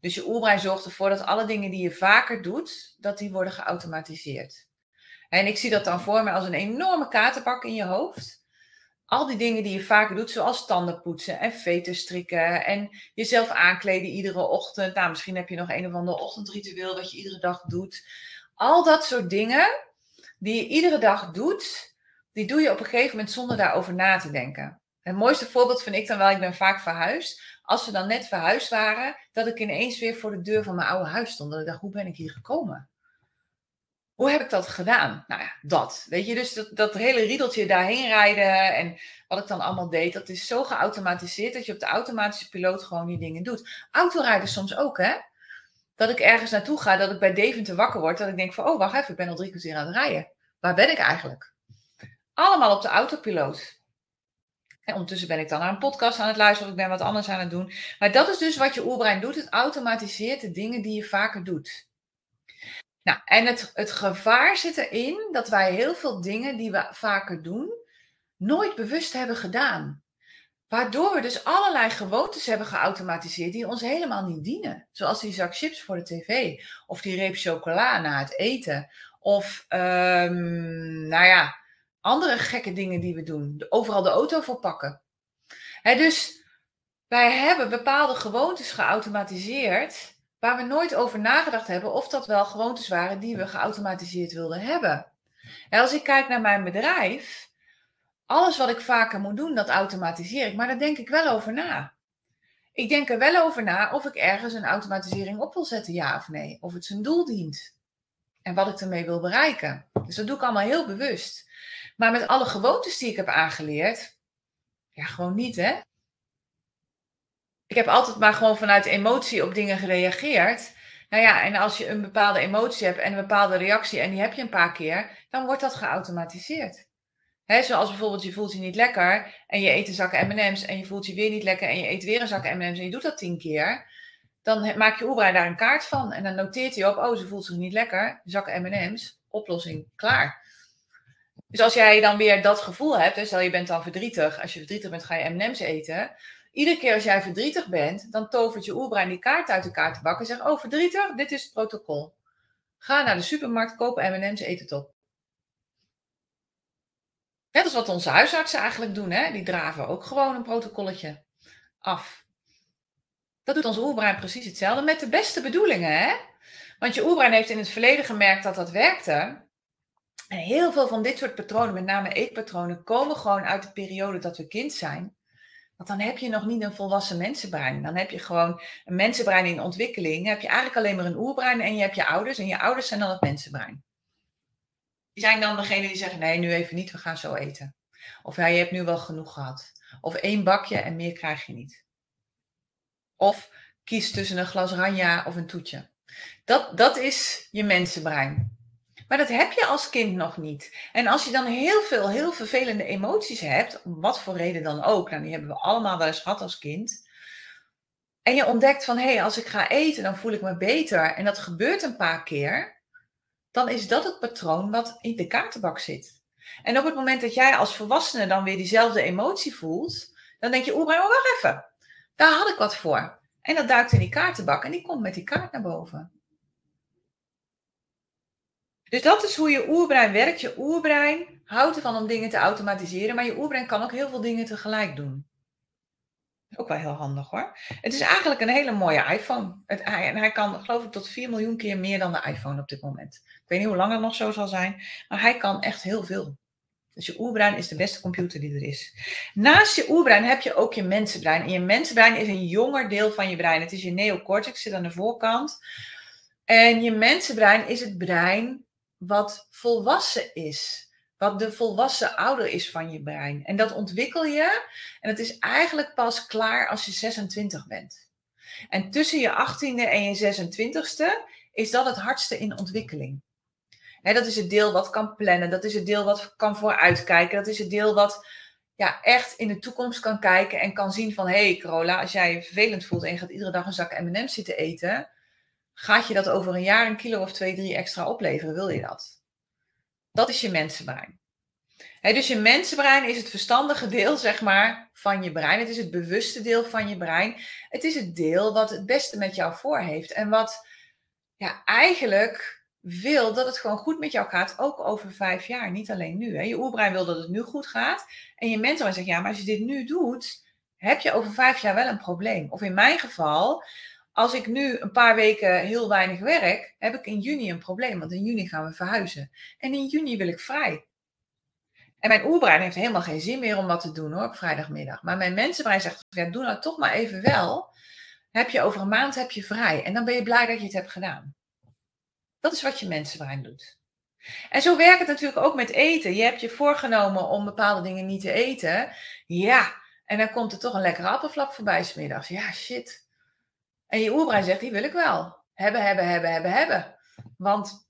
A: Dus je oerbrein zorgt ervoor dat alle dingen die je vaker doet, dat die worden geautomatiseerd. En ik zie dat dan voor me als een enorme katerpak in je hoofd al die dingen die je vaker doet, zoals tanden poetsen en veten strikken en jezelf aankleden iedere ochtend. Nou, misschien heb je nog een of ander ochtendritueel wat je iedere dag doet. Al dat soort dingen die je iedere dag doet, die doe je op een gegeven moment zonder daarover na te denken. Het mooiste voorbeeld vind ik dan wel, ik ben vaak verhuisd. Als we dan net verhuisd waren, dat ik ineens weer voor de deur van mijn oude huis stond. Dat ik dacht, hoe ben ik hier gekomen? Hoe heb ik dat gedaan? Nou ja, dat. Weet je, dus dat, dat hele riedeltje daarheen rijden en wat ik dan allemaal deed, dat is zo geautomatiseerd dat je op de automatische piloot gewoon die dingen doet. Autorijden soms ook, hè? Dat ik ergens naartoe ga, dat ik bij Deventer wakker word, dat ik denk van, oh wacht even, ik ben al drie kwartier aan het rijden. Waar ben ik eigenlijk? Allemaal op de autopiloot. En ondertussen ben ik dan naar een podcast aan het luisteren of ik ben wat anders aan het doen. Maar dat is dus wat je oerbrein doet. Het automatiseert de dingen die je vaker doet. Nou, en het, het gevaar zit erin dat wij heel veel dingen die we vaker doen, nooit bewust hebben gedaan. Waardoor we dus allerlei gewoontes hebben geautomatiseerd die ons helemaal niet dienen. Zoals die zak chips voor de tv, of die reep chocola na het eten, of um, nou ja, andere gekke dingen die we doen. Overal de auto voor pakken. dus wij hebben bepaalde gewoontes geautomatiseerd waar we nooit over nagedacht hebben of dat wel gewoontes waren die we geautomatiseerd wilden hebben. En als ik kijk naar mijn bedrijf, alles wat ik vaker moet doen, dat automatiseer ik, maar daar denk ik wel over na. Ik denk er wel over na of ik ergens een automatisering op wil zetten, ja of nee. Of het zijn doel dient. En wat ik ermee wil bereiken. Dus dat doe ik allemaal heel bewust. Maar met alle gewoontes die ik heb aangeleerd, ja, gewoon niet, hè? Ik heb altijd maar gewoon vanuit emotie op dingen gereageerd. Nou ja, en als je een bepaalde emotie hebt en een bepaalde reactie en die heb je een paar keer, dan wordt dat geautomatiseerd. He, zoals bijvoorbeeld je voelt je niet lekker en je eet een zak M&M's en je voelt je weer niet lekker en je eet weer een zak M&M's en je doet dat tien keer. Dan maak je oerbrein daar een kaart van en dan noteert hij op, oh ze voelt zich niet lekker, zak M&M's, oplossing, klaar. Dus als jij dan weer dat gevoel hebt, dus stel je bent dan verdrietig, als je verdrietig bent ga je M&M's eten, Iedere keer als jij verdrietig bent, dan tovert je oerbrein die kaart uit de kaartenbak en zegt: Oh, verdrietig, dit is het protocol. Ga naar de supermarkt, koop MM's, eet het op. Net als wat onze huisartsen eigenlijk doen, hè? die draven ook gewoon een protocolletje af. Dat doet ons oerbrein precies hetzelfde met de beste bedoelingen. Hè? Want je oerbrein heeft in het verleden gemerkt dat dat werkte. En heel veel van dit soort patronen, met name eetpatronen, komen gewoon uit de periode dat we kind zijn. Want dan heb je nog niet een volwassen mensenbrein. Dan heb je gewoon een mensenbrein in ontwikkeling. Dan heb je eigenlijk alleen maar een oerbrein en je hebt je ouders. En je ouders zijn dan het mensenbrein. Die zijn dan degene die zeggen, nee, nu even niet, we gaan zo eten. Of ja, je hebt nu wel genoeg gehad. Of één bakje en meer krijg je niet. Of kies tussen een glas ranja of een toetje. Dat, dat is je mensenbrein. Maar dat heb je als kind nog niet. En als je dan heel veel, heel vervelende emoties hebt, om wat voor reden dan ook, nou, die hebben we allemaal wel eens gehad als kind. En je ontdekt van, hé, hey, als ik ga eten, dan voel ik me beter. En dat gebeurt een paar keer. Dan is dat het patroon wat in de kaartenbak zit. En op het moment dat jij als volwassene dan weer diezelfde emotie voelt, dan denk je, oeh, maar wacht even. Daar had ik wat voor. En dat duikt in die kaartenbak en die komt met die kaart naar boven. Dus dat is hoe je oerbrein werkt. Je oerbrein houdt ervan om dingen te automatiseren, maar je oerbrein kan ook heel veel dingen tegelijk doen. Ook wel heel handig hoor. Het is eigenlijk een hele mooie iPhone. Het, en hij kan, geloof ik, tot 4 miljoen keer meer dan de iPhone op dit moment. Ik weet niet hoe lang het nog zo zal zijn, maar hij kan echt heel veel. Dus je oerbrein is de beste computer die er is. Naast je oerbrein heb je ook je mensenbrein. En je mensenbrein is een jonger deel van je brein. Het is je neocortex, zit aan de voorkant. En je mensenbrein is het brein wat volwassen is. Wat de volwassen ouder is van je brein. En dat ontwikkel je. En het is eigenlijk pas klaar als je 26 bent. En tussen je 18e en je 26e is dat het hardste in ontwikkeling. dat is het deel wat kan plannen. Dat is het deel wat kan vooruitkijken. Dat is het deel wat ja, echt in de toekomst kan kijken en kan zien van... hé hey Carola, als jij je vervelend voelt en je gaat iedere dag een zak M&M's zitten eten... Gaat je dat over een jaar een kilo of twee, drie extra opleveren? Wil je dat? Dat is je mensenbrein. dus je mensenbrein is het verstandige deel, zeg maar, van je brein. Het is het bewuste deel van je brein. Het is het deel wat het beste met jou voor heeft. En wat ja, eigenlijk wil dat het gewoon goed met jou gaat, ook over vijf jaar. Niet alleen nu. Je oerbrein wil dat het nu goed gaat. En je mensenbrein zegt, ja, maar als je dit nu doet, heb je over vijf jaar wel een probleem. Of in mijn geval, als ik nu een paar weken heel weinig werk, heb ik in juni een probleem. Want in juni gaan we verhuizen. En in juni wil ik vrij. En mijn oerbrein heeft helemaal geen zin meer om wat te doen hoor, op vrijdagmiddag. Maar mijn mensenbrein zegt, doe nou toch maar even wel. Heb je over een maand heb je vrij. En dan ben je blij dat je het hebt gedaan. Dat is wat je mensenbrein doet. En zo werkt het natuurlijk ook met eten. Je hebt je voorgenomen om bepaalde dingen niet te eten. Ja, en dan komt er toch een lekkere appelflap voorbij smiddags. Ja, shit. En je oerbrein zegt, die wil ik wel. Hebben, hebben, hebben, hebben, hebben. Want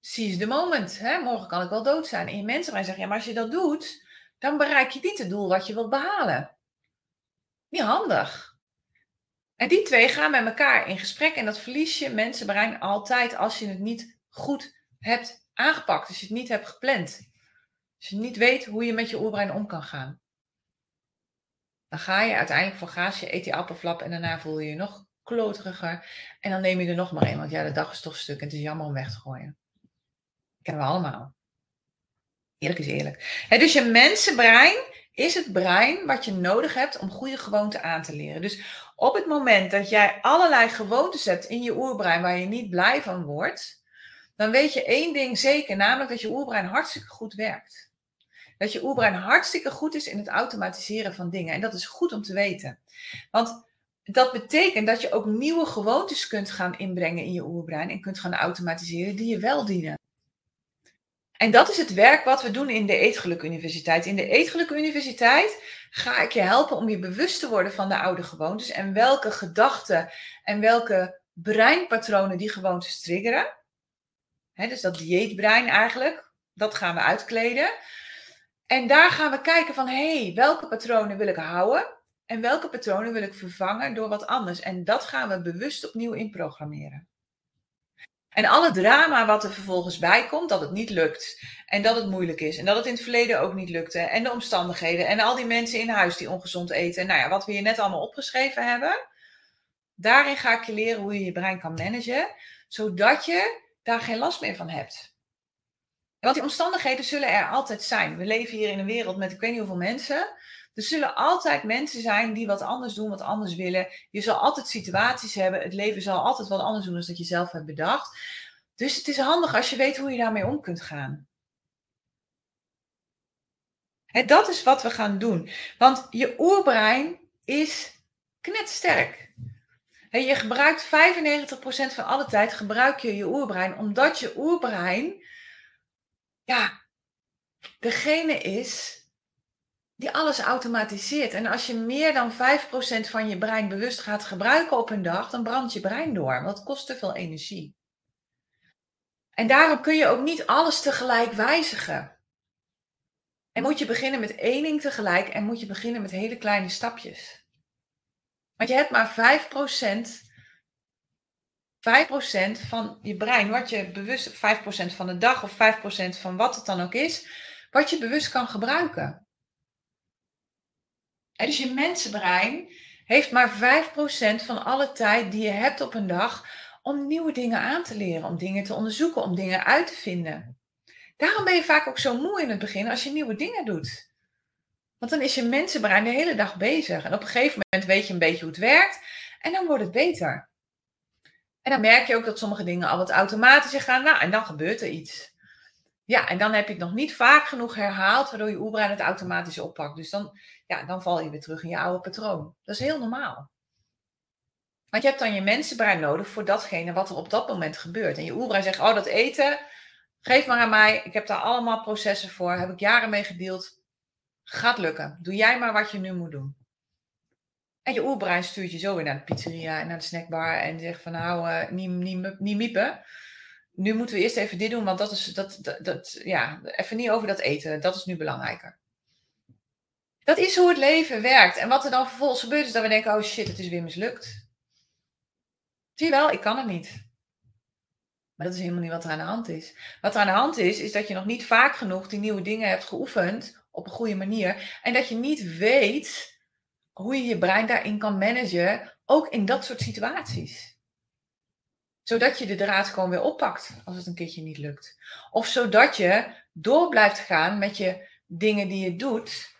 A: seize the moment. Hè? Morgen kan ik wel dood zijn. En je mensenbrein zegt, ja, maar als je dat doet, dan bereik je niet het doel wat je wilt behalen. Niet handig. En die twee gaan met elkaar in gesprek. En dat verlies je mensenbrein altijd als je het niet goed hebt aangepakt. Als je het niet hebt gepland. Als je niet weet hoe je met je oerbrein om kan gaan. Dan ga je uiteindelijk voor gaas, je eet die appelflap en daarna voel je je nog kloteriger. En dan neem je er nog maar een, want ja, de dag is toch stuk en het is jammer om weg te gooien. Kennen we allemaal. Eerlijk is eerlijk. dus je mensenbrein is het brein wat je nodig hebt om goede gewoonten aan te leren. Dus op het moment dat jij allerlei gewoontes hebt in je oerbrein waar je niet blij van wordt, dan weet je één ding zeker, namelijk dat je oerbrein hartstikke goed werkt. Dat je oerbrein hartstikke goed is in het automatiseren van dingen. En dat is goed om te weten. Want dat betekent dat je ook nieuwe gewoontes kunt gaan inbrengen in je oerbrein en kunt gaan automatiseren die je wel dienen. En dat is het werk wat we doen in de Eetgeluk Universiteit. In de Eetgeluk Universiteit ga ik je helpen om je bewust te worden van de oude gewoontes en welke gedachten en welke breinpatronen die gewoontes triggeren. dus dat dieetbrein eigenlijk, dat gaan we uitkleden. En daar gaan we kijken van, hé, hey, welke patronen wil ik houden? En welke patronen wil ik vervangen door wat anders? En dat gaan we bewust opnieuw inprogrammeren. En alle drama wat er vervolgens bij komt, dat het niet lukt. En dat het moeilijk is. En dat het in het verleden ook niet lukte. En de omstandigheden. En al die mensen in huis die ongezond eten. Nou ja, wat we hier net allemaal opgeschreven hebben. Daarin ga ik je leren hoe je je brein kan managen. Zodat je daar geen last meer van hebt. Want die omstandigheden zullen er altijd zijn. We leven hier in een wereld met ik weet niet hoeveel mensen. Er zullen altijd mensen zijn die wat anders doen, wat anders willen. Je zal altijd situaties hebben. Het leven zal altijd wat anders doen dan dat je zelf hebt bedacht. Dus het is handig als je weet hoe je daarmee om kunt gaan. dat is wat we gaan doen. Want je oerbrein is knetsterk. je gebruikt 95% van alle tijd gebruik je je oerbrein, omdat je oerbrein ja, degene is die alles automatiseert. En als je meer dan 5% van je brein bewust gaat gebruiken op een dag, dan brandt je brein door. Want het kost te veel energie. En daarom kun je ook niet alles tegelijk wijzigen. En moet je beginnen met één ding tegelijk en moet je beginnen met hele kleine stapjes. Want je hebt maar 5%, 5% van je brein, wat je bewust, 5% van de dag of 5% van wat het dan ook is, wat je bewust kan gebruiken. Dus je mensenbrein heeft maar 5% van alle tijd die je hebt op een dag om nieuwe dingen aan te leren, om dingen te onderzoeken, om dingen uit te vinden. Daarom ben je vaak ook zo moe in het begin als je nieuwe dingen doet. Want dan is je mensenbrein de hele dag bezig. En op een gegeven moment weet je een beetje hoe het werkt. En dan wordt het beter. En dan merk je ook dat sommige dingen al wat automatischer gaan. Nou, en dan gebeurt er iets. Ja, en dan heb je het nog niet vaak genoeg herhaald, waardoor je oerbrein het automatisch oppakt. Dus dan, ja, dan val je weer terug in je oude patroon. Dat is heel normaal. Want je hebt dan je mensenbrein nodig voor datgene wat er op dat moment gebeurt. En je oerbrein zegt, oh dat eten, geef maar aan mij. Ik heb daar allemaal processen voor, heb ik jaren mee gedeeld. Gaat lukken. Doe jij maar wat je nu moet doen. En je oerbrein stuurt je zo weer naar de pizzeria en naar de snackbar en zegt van nou, uh, niet, niet, niet miepen. Nu moeten we eerst even dit doen, want dat is, dat, dat, dat, ja, even niet over dat eten. Dat is nu belangrijker. Dat is hoe het leven werkt. En wat er dan vervolgens gebeurt is dat we denken, oh shit, het is weer mislukt. Zie je wel, ik kan het niet. Maar dat is helemaal niet wat er aan de hand is. Wat er aan de hand is, is dat je nog niet vaak genoeg die nieuwe dingen hebt geoefend op een goede manier. En dat je niet weet hoe je je brein daarin kan managen, ook in dat soort situaties. Zodat je de draad gewoon weer oppakt als het een keertje niet lukt. Of zodat je door blijft gaan met je dingen die je doet,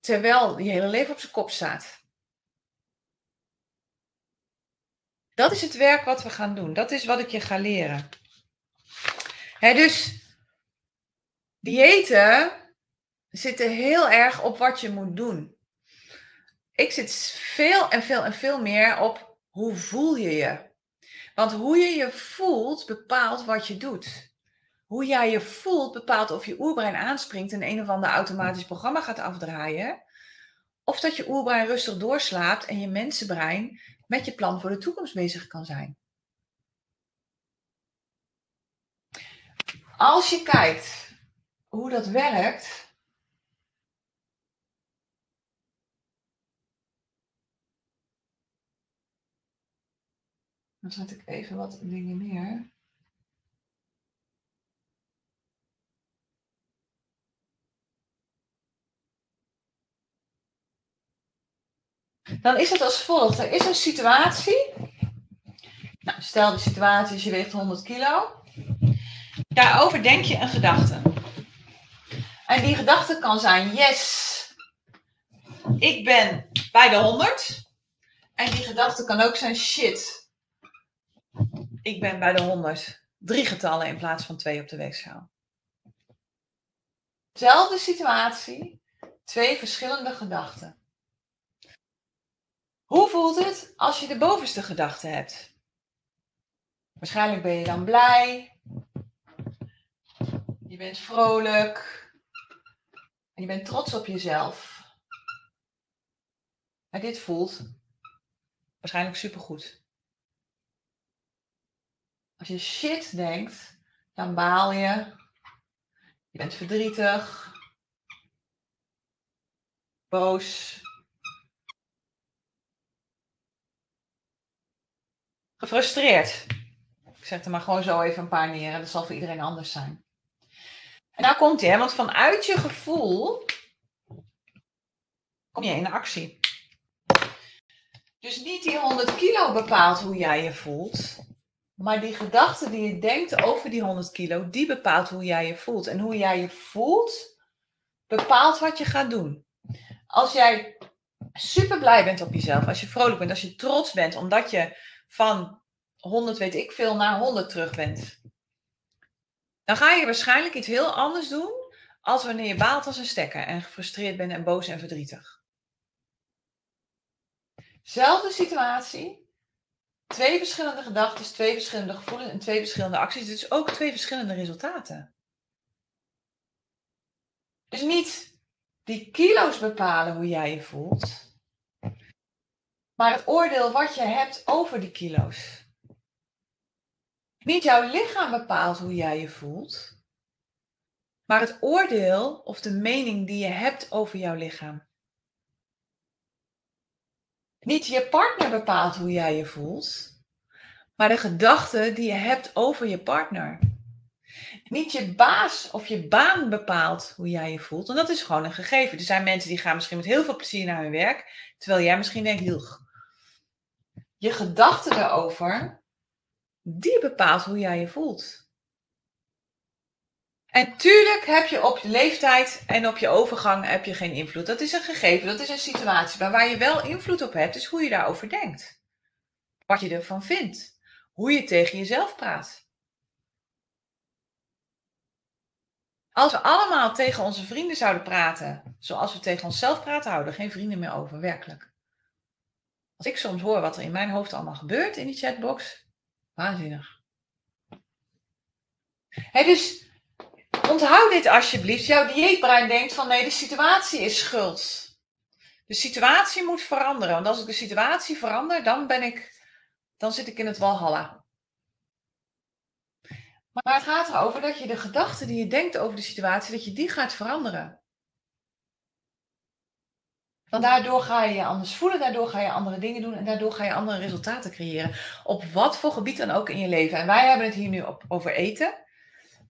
A: terwijl je hele leven op zijn kop staat. Dat is het werk wat we gaan doen. Dat is wat ik je ga leren. He, dus diëten zitten heel erg op wat je moet doen. Ik zit veel en veel en veel meer op hoe voel je je. Want hoe je je voelt bepaalt wat je doet. Hoe jij je voelt bepaalt of je oerbrein aanspringt en een of ander automatisch programma gaat afdraaien. Of dat je oerbrein rustig doorslaapt en je mensenbrein met je plan voor de toekomst bezig kan zijn. Als je kijkt hoe dat werkt, Dan zet ik even wat dingen neer. Dan is het als volgt. Er is een situatie. Nou, stel de situatie is je weegt 100 kilo. Daarover denk je een gedachte. En die gedachte kan zijn, yes, ik ben bij de 100. En die gedachte kan ook zijn, shit, ik ben bij de 100. Drie getallen in plaats van twee op de weegschaal. Zelfde situatie, twee verschillende gedachten. Hoe voelt het als je de bovenste gedachte hebt? Waarschijnlijk ben je dan blij. Je bent vrolijk. En je bent trots op jezelf. En dit voelt waarschijnlijk supergoed. Als je shit denkt, dan baal je. Je bent verdrietig. Boos. Gefrustreerd. Ik zet er maar gewoon zo even een paar neer. En dat zal voor iedereen anders zijn. En daar komt hij, want vanuit je gevoel kom je in actie. Dus niet die 100 kilo bepaalt hoe jij je voelt. Maar die gedachte die je denkt over die 100 kilo, die bepaalt hoe jij je voelt. En hoe jij je voelt, bepaalt wat je gaat doen. Als jij super blij bent op jezelf, als je vrolijk bent, als je trots bent, omdat je van 100 weet ik veel naar 100 terug bent, dan ga je waarschijnlijk iets heel anders doen als wanneer je baalt als een stekker en gefrustreerd bent en boos en verdrietig. Zelfde situatie, twee verschillende gedachten, twee verschillende gevoelens en twee verschillende acties. Dus ook twee verschillende resultaten. Dus niet die kilo's bepalen hoe jij je voelt, maar het oordeel wat je hebt over die kilo's. Niet jouw lichaam bepaalt hoe jij je voelt, maar het oordeel of de mening die je hebt over jouw lichaam. Niet je partner bepaalt hoe jij je voelt, maar de gedachte die je hebt over je partner. Niet je baas of je baan bepaalt hoe jij je voelt. En dat is gewoon een gegeven. Er zijn mensen die gaan misschien met heel veel plezier naar hun werk, terwijl jij misschien denkt, heel. Je gedachte erover, die bepaalt hoe jij je voelt. En tuurlijk heb je op je leeftijd en op je overgang heb je geen invloed. Dat is een gegeven, dat is een situatie. Maar waar je wel invloed op hebt, is hoe je daarover denkt. Wat je ervan vindt. Hoe je tegen jezelf praat. Als we allemaal tegen onze vrienden zouden praten, zoals we tegen onszelf praten, houden geen vrienden meer over, werkelijk. Als ik soms hoor wat er in mijn hoofd allemaal gebeurt in die chatbox, waanzinnig. Hey, dus onthoud dit alsjeblieft. Jouw dieetbrein denkt van nee, de situatie is schuld. De situatie moet veranderen. Want als ik de situatie verander, dan ben ik, dan zit ik in het walhalla. Maar het gaat erover dat je de gedachten die je denkt over de situatie, dat je die gaat veranderen. Want daardoor ga je je anders voelen, daardoor ga je andere dingen doen en daardoor ga je andere resultaten creëren. Op wat voor gebied dan ook in je leven. En wij hebben het hier nu op, over eten.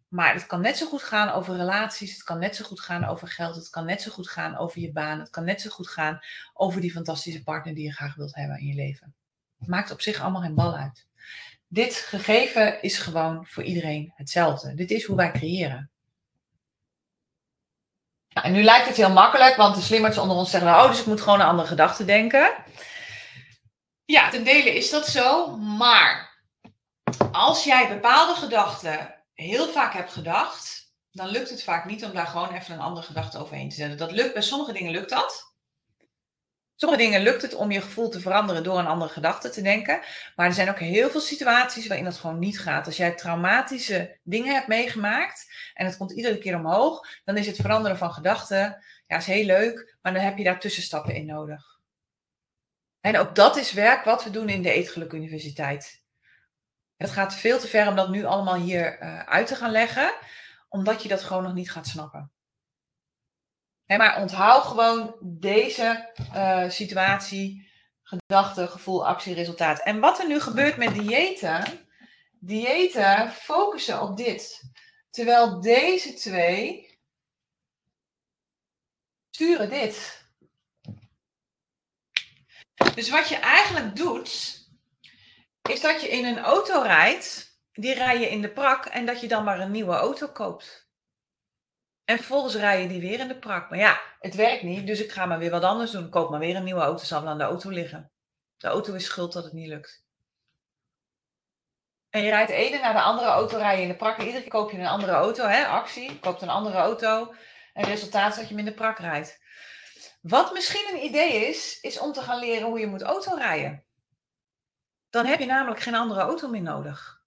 A: Maar het kan net zo goed gaan over relaties, het kan net zo goed gaan over geld, het kan net zo goed gaan over je baan, het kan net zo goed gaan over die fantastische partner die je graag wilt hebben in je leven. Het maakt op zich allemaal geen bal uit. Dit gegeven is gewoon voor iedereen hetzelfde. Dit is hoe wij creëren. En nu lijkt het heel makkelijk, want de slimmers onder ons zeggen, oh, dus ik moet gewoon een andere gedachten denken. Ja, ten dele is dat zo, maar als jij bepaalde gedachten heel vaak hebt gedacht, dan lukt het vaak niet om daar gewoon even een andere gedachte overheen te zetten. Dat lukt, bij sommige dingen lukt dat. Sommige dingen lukt het om je gevoel te veranderen door een andere gedachte te denken. Maar er zijn ook heel veel situaties waarin dat gewoon niet gaat. Als jij traumatische dingen hebt meegemaakt en het komt iedere keer omhoog, dan is het veranderen van gedachten, ja, is heel leuk, maar dan heb je daar tussenstappen in nodig. En ook dat is werk wat we doen in de Eetgeluk Universiteit. Het gaat veel te ver om dat nu allemaal hier uh, uit te gaan leggen, omdat je dat gewoon nog niet gaat snappen. Maar onthoud gewoon deze uh, situatie, gedachte, gevoel, actie, resultaat. En wat er nu gebeurt met diëten, diëten focussen op dit. Terwijl deze twee sturen dit. Dus wat je eigenlijk doet, is dat je in een auto rijdt, die rij je in de prak en dat je dan maar een nieuwe auto koopt. En vervolgens rij je die weer in de prak. Maar ja, het werkt niet, dus ik ga maar weer wat anders doen. Koop maar weer een nieuwe auto, zal aan de auto liggen. De auto is schuld dat het niet lukt. En je rijdt de ene naar de andere auto rijden in de prak. Iedere keer koop je een andere auto, hè? actie. Je koopt een andere auto. En het resultaat is dat je hem in de prak rijdt. Wat misschien een idee is, is om te gaan leren hoe je moet autorijden. Dan heb je namelijk geen andere auto meer nodig.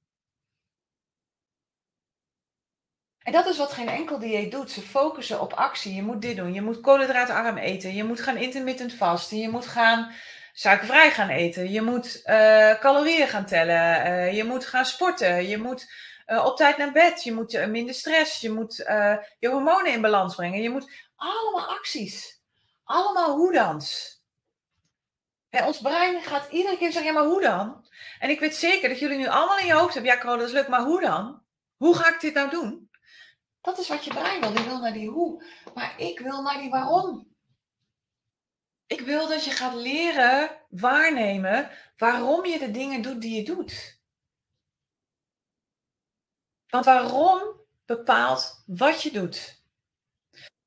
A: En dat is wat geen enkel dieet doet. Ze focussen op actie. Je moet dit doen. Je moet koolhydraatarm eten. Je moet gaan intermittent vasten. Je moet gaan suikervrij gaan eten. Je moet uh, calorieën gaan tellen. Uh, je moet gaan sporten. Je moet uh, op tijd naar bed. Je moet minder stress. Je moet je hormonen in balans brengen. Je moet allemaal acties. Allemaal hoedans ons brein gaat iedere keer zeggen, ja, maar hoe dan? En ik weet zeker dat jullie nu allemaal in je hoofd hebben, ja, Carol, dat is leuk, maar hoe dan? Hoe ga ik dit nou doen? Dat is wat je brein wil. Die wil naar die hoe. Maar ik wil naar die waarom. Ik wil dat je gaat leren waarnemen waarom je de dingen doet die je doet. Want waarom bepaalt wat je doet.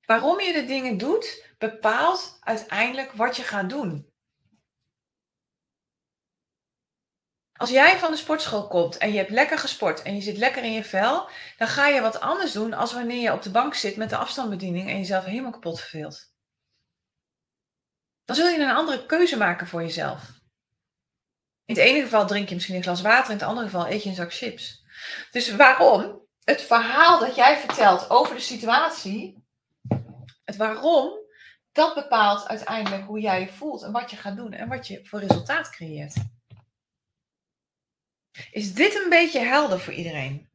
A: Waarom je de dingen doet, bepaalt uiteindelijk wat je gaat doen. Als jij van de sportschool komt en je hebt lekker gesport en je zit lekker in je vel, dan ga je wat anders doen als wanneer je op de bank zit met de afstandsbediening en jezelf helemaal kapot verveelt. Dan zul je een andere keuze maken voor jezelf. In het ene geval drink je misschien een glas water, in het andere geval eet je een zak chips. Dus waarom? Het verhaal dat jij vertelt over de situatie, het waarom, dat bepaalt uiteindelijk hoe jij je voelt en wat je gaat doen en wat je voor resultaat creëert. Is dit een beetje helder voor iedereen?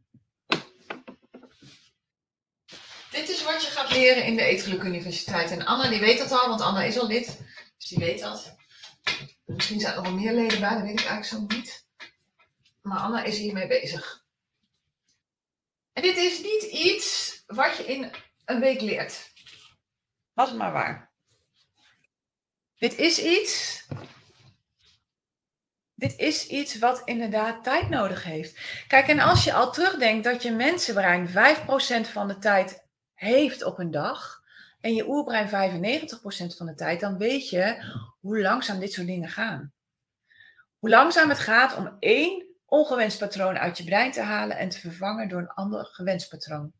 A: Dit is wat je gaat leren in de Eetgeluk Universiteit. En Anna die weet dat al, want Anna is al lid. Dus die weet dat. Misschien zijn er nog wel meer leden bij, dat weet ik eigenlijk zo niet. Maar Anna is hiermee bezig. En dit is niet iets wat je in een week leert. Was het maar waar. Dit is iets dit is iets wat inderdaad tijd nodig heeft. Kijk, en als je al terugdenkt dat je mensenbrein 5% van de tijd heeft op een dag en je oerbrein 95% van de tijd, dan weet je hoe langzaam dit soort dingen gaan. Hoe langzaam het gaat om één ongewenst patroon uit je brein te halen en te vervangen door een ander gewenst patroon.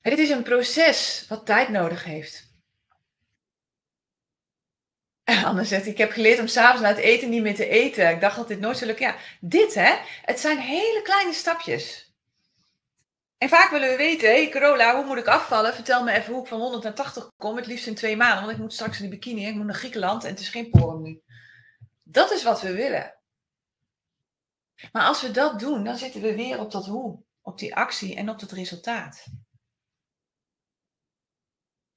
A: Het is een proces wat tijd nodig heeft. Anne zegt, ik heb geleerd om s'avonds na het eten niet meer te eten. Ik dacht dat dit nooit zou lukken. Ja, dit hè, het zijn hele kleine stapjes. En vaak willen we weten, hé hey hoe moet ik afvallen? Vertel me even hoe ik van 100 naar 80 kom, het liefst in twee maanden. Want ik moet straks in de bikini, ik moet naar Griekenland en het is geen porum nu. Dat is wat we willen. Maar als we dat doen, dan zitten we weer op dat hoe, op die actie en op het resultaat.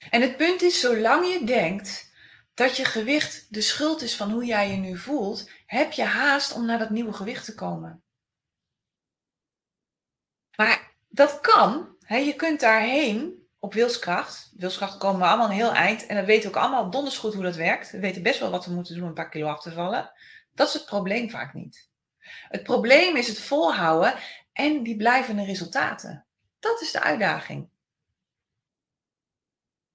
A: En het punt is, zolang je denkt dat je gewicht de schuld is van hoe jij je nu voelt, heb je haast om naar dat nieuwe gewicht te komen. Maar dat kan. Hè? Je kunt daarheen op wilskracht. Wilskracht komen we allemaal een heel eind. En dan weten we ook allemaal donders goed hoe dat werkt. We weten best wel wat we moeten doen om een paar kilo af te vallen. Dat is het probleem vaak niet. Het probleem is het volhouden en die blijvende resultaten. Dat is de uitdaging.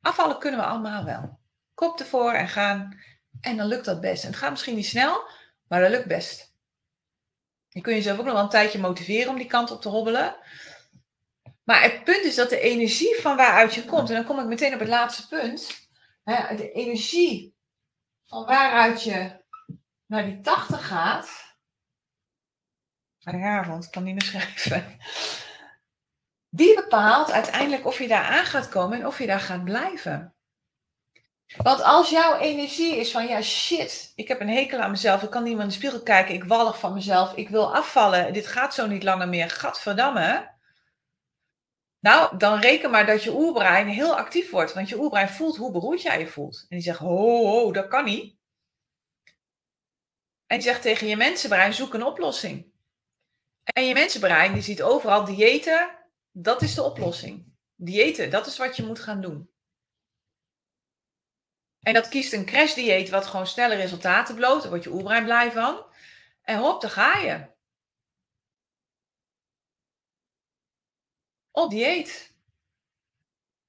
A: Afvallen kunnen we allemaal wel kop ervoor en gaan. En dan lukt dat best. En het gaat misschien niet snel, maar dat lukt best. Je kunt jezelf ook nog wel een tijdje motiveren om die kant op te hobbelen. Maar het punt is dat de energie van waaruit je komt, en dan kom ik meteen op het laatste punt. Hè, de energie van waaruit je naar die 80 gaat. Vrijdagavond, ik kan niet meer schrijven. Die bepaalt uiteindelijk of je daar aan gaat komen en of je daar gaat blijven. Want als jouw energie is van ja shit, ik heb een hekel aan mezelf, ik kan niet meer in de spiegel kijken, ik wallig van mezelf, ik wil afvallen, dit gaat zo niet langer meer, gadverdamme. Nou, dan reken maar dat je oerbrein heel actief wordt, want je oerbrein voelt hoe beroerd jij je voelt. En die zegt, ho, dat kan niet. En die zegt tegen je mensenbrein, zoek een oplossing. En je mensenbrein, die ziet overal diëten, dat is de oplossing. Diëten, dat is wat je moet gaan doen. En dat kiest een crashdieet wat gewoon snelle resultaten bloot. Daar word je oerbrein blij van. En hop, daar ga je. Op dieet.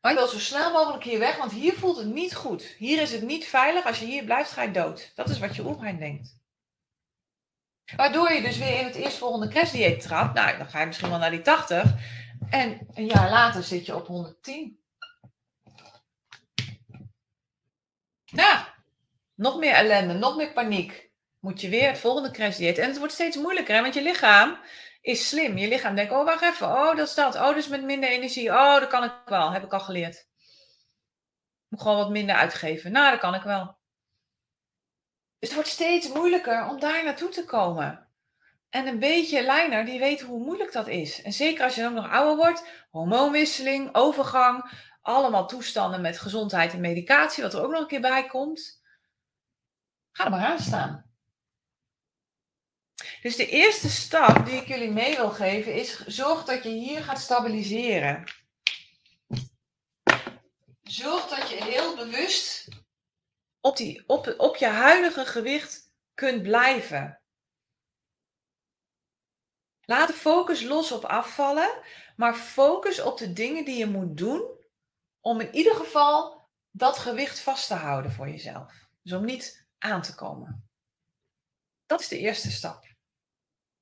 A: Maar je wil zo snel mogelijk hier weg, want hier voelt het niet goed. Hier is het niet veilig. Als je hier blijft, ga je dood. Dat is wat je oerbrein denkt. Waardoor je dus weer in het eerstvolgende crashdieet trapt. Nou, dan ga je misschien wel naar die 80. En een jaar later zit je op 110. Ja, nog meer ellende, nog meer paniek. Moet je weer het volgende crashdieet. En het wordt steeds moeilijker, want je lichaam is slim. Je lichaam denkt, oh wacht even, oh dat is dat. Oh, dus met minder energie. Oh, dat kan ik wel, heb ik al geleerd. Moet gewoon wat minder uitgeven. Nou, dat kan ik wel. Dus het wordt steeds moeilijker om daar naartoe te komen. En een beetje lijner, die weet hoe moeilijk dat is. En zeker als je dan nog ouder wordt, hormoonwisseling, overgang, allemaal toestanden met gezondheid en medicatie, wat er ook nog een keer bij komt. Ga er maar aan staan. Dus de eerste stap die ik jullie mee wil geven is: zorg dat je hier gaat stabiliseren. Zorg dat je heel bewust op, die, op, op je huidige gewicht kunt blijven. Laat de focus los op afvallen, maar focus op de dingen die je moet doen om in ieder geval dat gewicht vast te houden voor jezelf. Dus om niet aan te komen. Dat is de eerste stap.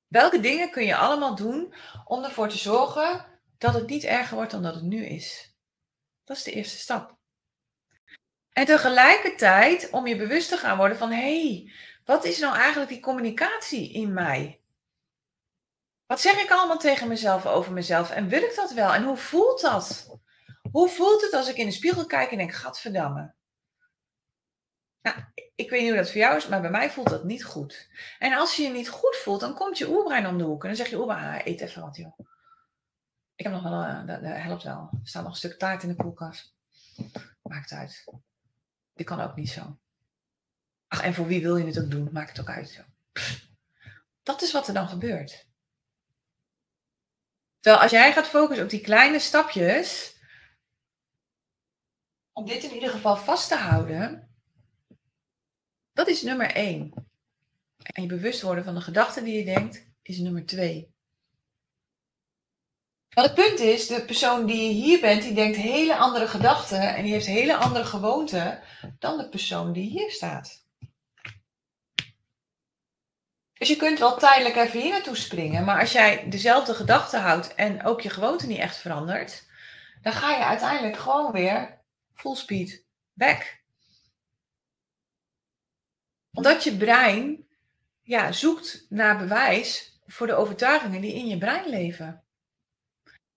A: Welke dingen kun je allemaal doen om ervoor te zorgen dat het niet erger wordt dan dat het nu is? Dat is de eerste stap. En tegelijkertijd om je bewust te gaan worden van hé, hey, wat is nou eigenlijk die communicatie in mij? Wat zeg ik allemaal tegen mezelf over mezelf en wil ik dat wel? En hoe voelt dat? Hoe voelt het als ik in de spiegel kijk en denk, gadverdamme? Nou, ik weet niet hoe dat voor jou is, maar bij mij voelt dat niet goed. En als je je niet goed voelt, dan komt je oerbrein om de hoek. En dan zeg je oerbrein, eet even wat joh. Ik heb nog wel, uh, dat, helpt wel. Er staat nog een stuk taart in de koelkast. Maakt uit. Dit kan ook niet zo. Ach, en voor wie wil je het ook doen? Maakt het ook uit. Zo. Dat is wat er dan gebeurt. Terwijl als jij gaat focussen op die kleine stapjes, om dit in ieder geval vast te houden, dat is nummer één. En je bewust worden van de gedachten die je denkt, is nummer twee. Maar het punt is, de persoon die hier bent, die denkt hele andere gedachten en die heeft hele andere gewoonten dan de persoon die hier staat. Dus je kunt wel tijdelijk even hier naartoe springen, maar als jij dezelfde gedachten houdt en ook je gewoonte niet echt verandert, dan ga je uiteindelijk gewoon weer full speed back. Omdat je brein ja, zoekt naar bewijs voor de overtuigingen die in je brein leven.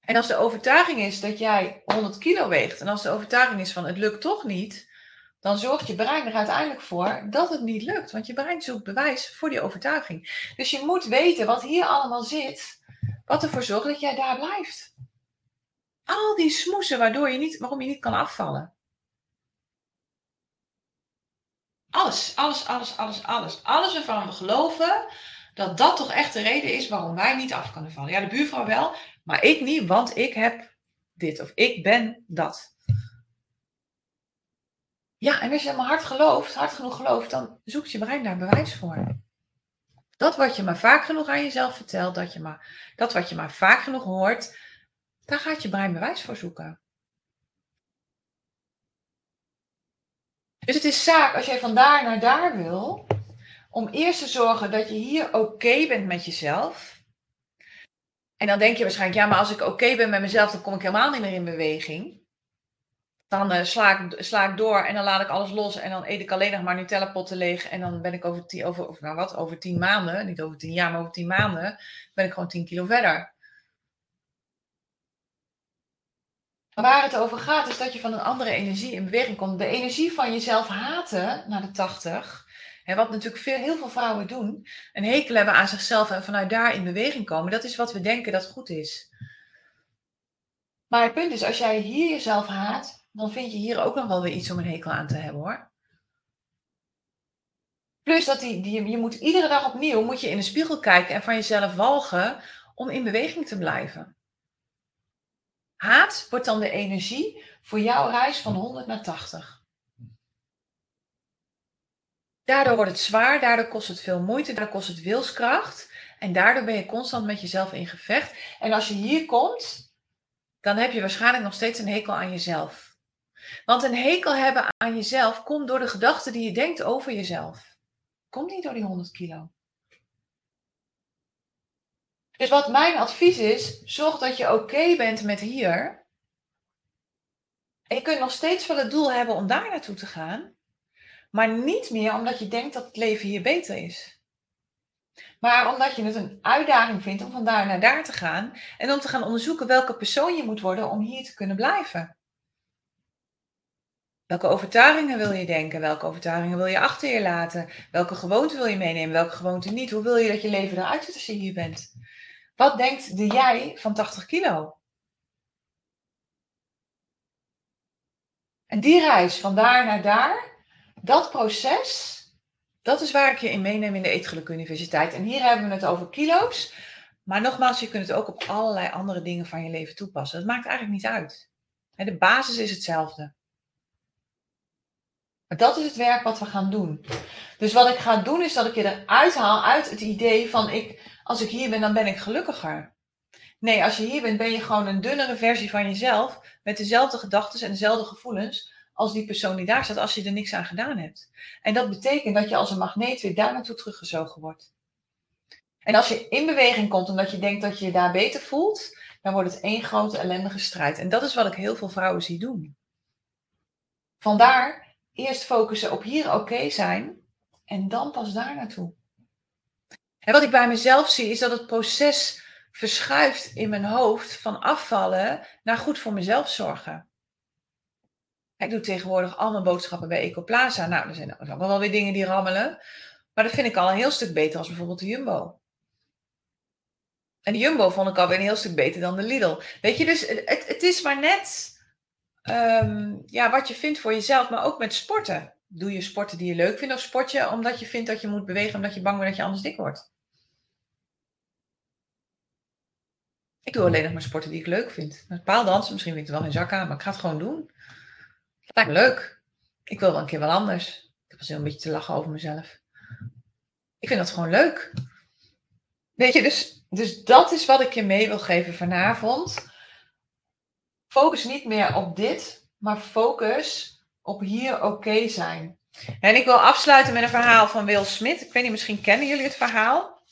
A: En als de overtuiging is dat jij 100 kilo weegt en als de overtuiging is van het lukt toch niet, dan zorgt je brein er uiteindelijk voor dat het niet lukt. Want je brein zoekt bewijs voor die overtuiging. Dus je moet weten wat hier allemaal zit, wat ervoor zorgt dat jij daar blijft. Al die smoesen waardoor je niet, waarom je niet kan afvallen. Alles, alles, alles, alles, alles. Alles waarvan we geloven dat dat toch echt de reden is waarom wij niet af kunnen vallen. Ja, de buurvrouw wel, maar ik niet, want ik heb dit of ik ben dat. Ja, en als je maar hard gelooft, hard genoeg gelooft, dan zoekt je brein daar bewijs voor. Dat wat je maar vaak genoeg aan jezelf vertelt, dat, je maar, dat wat je maar vaak genoeg hoort, daar gaat je brein bewijs voor zoeken. Dus het is zaak, als jij van daar naar daar wil, om eerst te zorgen dat je hier oké bent met jezelf. En dan denk je waarschijnlijk, ja, maar als ik oké ben met mezelf, dan kom ik helemaal niet meer in beweging. Dan uh, sla, ik, door en dan laat ik alles los en dan eet ik alleen nog maar Nutella potten leeg. En dan ben ik over, over, nou wat, over tien maanden, niet over tien jaar, maar over tien maanden, ben ik gewoon tien kilo verder. Waar het over gaat is dat je van een andere energie in beweging komt. De energie van jezelf haten naar de 80. En wat natuurlijk veel, heel veel vrouwen doen. Een hekel hebben aan zichzelf en vanuit daar in beweging komen. Dat is wat we denken dat goed is. Maar het punt is, als jij hier jezelf haat, dan vind je hier ook nog wel weer iets om een hekel aan te hebben hoor. Plus dat die, die, je moet iedere dag opnieuw moet je in de spiegel kijken en van jezelf walgen om in beweging te blijven. Haat wordt dan de energie voor jouw reis van 100 naar 80. Daardoor wordt het zwaar, daardoor kost het veel moeite, daardoor kost het wilskracht. En daardoor ben je constant met jezelf in gevecht. En als je hier komt, dan heb je waarschijnlijk nog steeds een hekel aan jezelf. Want een hekel hebben aan jezelf komt door de gedachten die je denkt over jezelf. Komt niet door die 100 kilo. Dus wat mijn advies is, zorg dat je oké bent met hier. En je kunt nog steeds wel het doel hebben om daar naartoe te gaan. Maar niet meer omdat je denkt dat het leven hier beter is. Maar omdat je het een uitdaging vindt om van daar naar daar te gaan. En om te gaan onderzoeken welke persoon je moet worden om hier te kunnen blijven. Welke overtuigingen wil je denken? Welke overtuigingen wil je achter je laten? Welke gewoonte wil je meenemen? Welke gewoonte niet? Hoe wil je dat je leven eruit ziet als je hier bent? Wat denkt de jij van 80 kilo? En die reis van daar naar daar, dat proces, dat is waar ik je in meeneem in de Eetgeluk Universiteit. En hier hebben we het over kilo's. Maar nogmaals, je kunt het ook op allerlei andere dingen van je leven toepassen. Dat maakt eigenlijk niet uit. De basis is hetzelfde. Maar dat is het werk wat we gaan doen. Dus wat ik ga doen is dat ik je eruit haal uit het idee van ik, als ik hier ben, dan ben ik gelukkiger. Nee, als je hier bent, ben je gewoon een dunnere versie van jezelf. Met dezelfde gedachten en dezelfde gevoelens als die persoon die daar staat, als je er niks aan gedaan hebt. En dat betekent dat je als een magneet weer daar naartoe teruggezogen wordt. En als je in beweging komt omdat je denkt dat je je daar beter voelt, dan wordt het één grote ellendige strijd. En dat is wat ik heel veel vrouwen zie doen. Vandaar eerst focussen op hier oké zijn en dan pas daar naartoe. En wat ik bij mezelf zie is dat het proces verschuift in mijn hoofd van afvallen naar goed voor mezelf zorgen. Ik doe tegenwoordig al mijn boodschappen bij Ecoplaza. Nou, er zijn ook wel weer dingen die rammelen. Maar dat vind ik al een heel stuk beter als bijvoorbeeld de Jumbo. En de Jumbo vond ik alweer een heel stuk beter dan de Lidl. Weet je, dus het, het is maar net ehm, ja, wat je vindt voor jezelf, maar ook met sporten. Doe je sporten die je leuk vindt of sport je omdat je vindt dat je moet bewegen omdat je bang bent dat je anders dik wordt? Ik doe alleen nog maar sporten die ik leuk vind. Paaldansen, misschien vind ik er wel geen zak aan, maar ik ga het gewoon doen. Lijkt me leuk. Ik wil wel een keer wel anders. Ik heb zin een beetje te lachen over mezelf. Ik vind dat gewoon leuk. Weet je, dus, dus dat is wat ik je mee wil geven vanavond. Focus niet meer op dit, maar focus op hier oké zijn. En ik wil afsluiten met een verhaal van Will Smith. Ik weet niet, misschien kennen jullie het verhaal.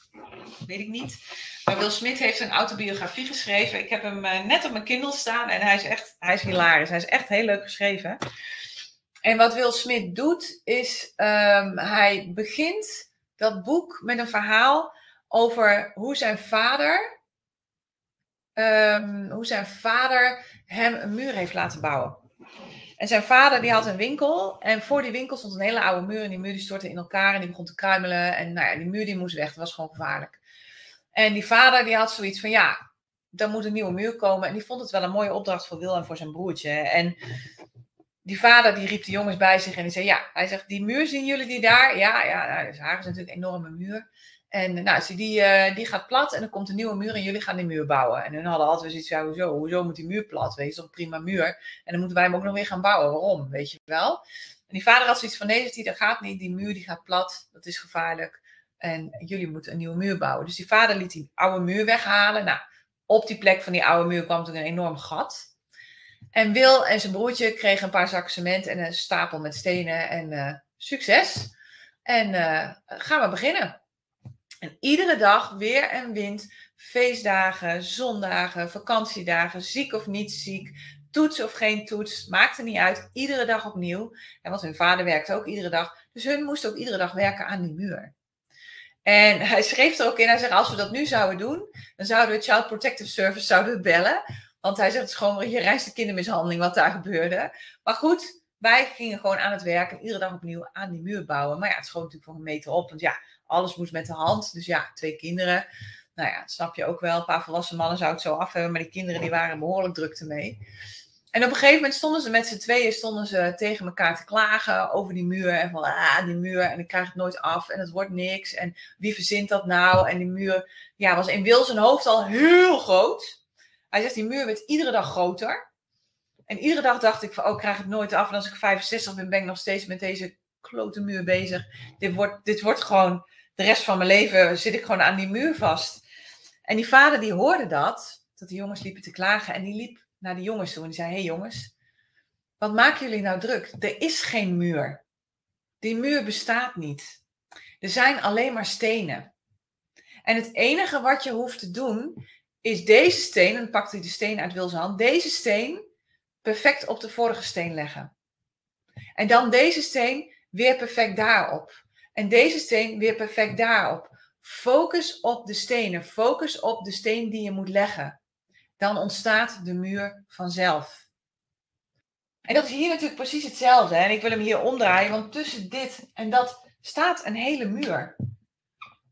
A: Weet ik niet. Maar Will Smith heeft een autobiografie geschreven. Ik heb hem eh, net op mijn Kindle staan en hij is echt, hij is hilarisch. Hij is echt heel leuk geschreven. En wat Will Smith doet, is um, hij begint dat boek met een verhaal over hoe zijn vader, um, hoe zijn vader hem een muur heeft laten bouwen. En zijn vader die had een winkel en voor die winkel stond een hele oude muur en die muur die stortte in elkaar en die begon te kruimelen en nou ja, die muur die moest weg, dat was gewoon gevaarlijk. En die vader die had zoiets van ja, er moet een nieuwe muur komen en die vond het wel een mooie opdracht voor Wil en voor zijn broertje. En die vader die riep de jongens bij zich en die zei ja, hij zegt die muur zien jullie die daar? Ja, ja, nou, is natuurlijk een enorme muur. En nou, die, uh, die gaat plat en er komt een nieuwe muur en jullie gaan die muur bouwen. En hun hadden altijd zoiets van, hoezo, hoezo moet die muur plat? Weet je, toch een prima muur. En dan moeten wij hem ook nog weer gaan bouwen. Waarom? Weet je wel? En die vader had zoiets van, nee, die, dat gaat niet. Die muur die gaat plat, dat is gevaarlijk. En jullie moeten een nieuwe muur bouwen. Dus die vader liet die oude muur weghalen. Nou, op die plek van die oude muur kwam toen een enorm gat. En Wil en zijn broertje kregen een paar zakken cement en een stapel met stenen. En uh, succes. En uh, gaan we beginnen. En iedere dag weer en wind, feestdagen, zondagen, vakantiedagen, ziek of niet ziek, toets of geen toets, maakte niet uit. Iedere dag opnieuw. En want hun vader werkte ook iedere dag. Dus hun moesten ook iedere dag werken aan die muur. En hij schreef er ook in, hij zegt, als we dat nu zouden doen, dan zouden we Child Protective Service zouden bellen. Want hij zegt, het is gewoon je reisde kindermishandeling wat daar gebeurde. Maar goed, wij gingen gewoon aan het werk en iedere dag opnieuw aan die muur bouwen. Maar ja, het schoot natuurlijk voor een meter op. Want ja, alles moest met de hand. Dus ja, twee kinderen. Nou ja, dat snap je ook wel. Een paar volwassen mannen zouden het zo af hebben. Maar die kinderen die waren behoorlijk druk ermee. En op een gegeven moment stonden ze met z'n tweeën stonden ze tegen elkaar te klagen over die muur. En van, ah, die muur. En ik krijg het nooit af. En het wordt niks. En wie verzint dat nou? En die muur ja, was in Wil zijn hoofd al heel groot. Hij zegt, die muur werd iedere dag groter. En iedere dag dacht ik van, oh, ik krijg het nooit af. En als ik 65 ben, ben ik nog steeds met deze klote muur bezig. Dit wordt, dit wordt gewoon de rest van mijn leven zit ik gewoon aan die muur vast. En die vader die hoorde dat, dat die jongens liepen te klagen. En die liep naar de jongens toe en die zei, hé hey jongens, wat maken jullie nou druk? Er is geen muur. Die muur bestaat niet. Er zijn alleen maar stenen. En het enige wat je hoeft te doen, is deze steen, en dan pakt hij de steen uit Wilse hand, deze steen perfect op de vorige steen leggen. En dan deze steen weer perfect daarop. En deze steen weer perfect daarop. Focus op de stenen. Focus op de steen die je moet leggen. Dan ontstaat de muur vanzelf. En dat is hier natuurlijk precies hetzelfde. En ik wil hem hier omdraaien, want tussen dit en dat staat een hele muur.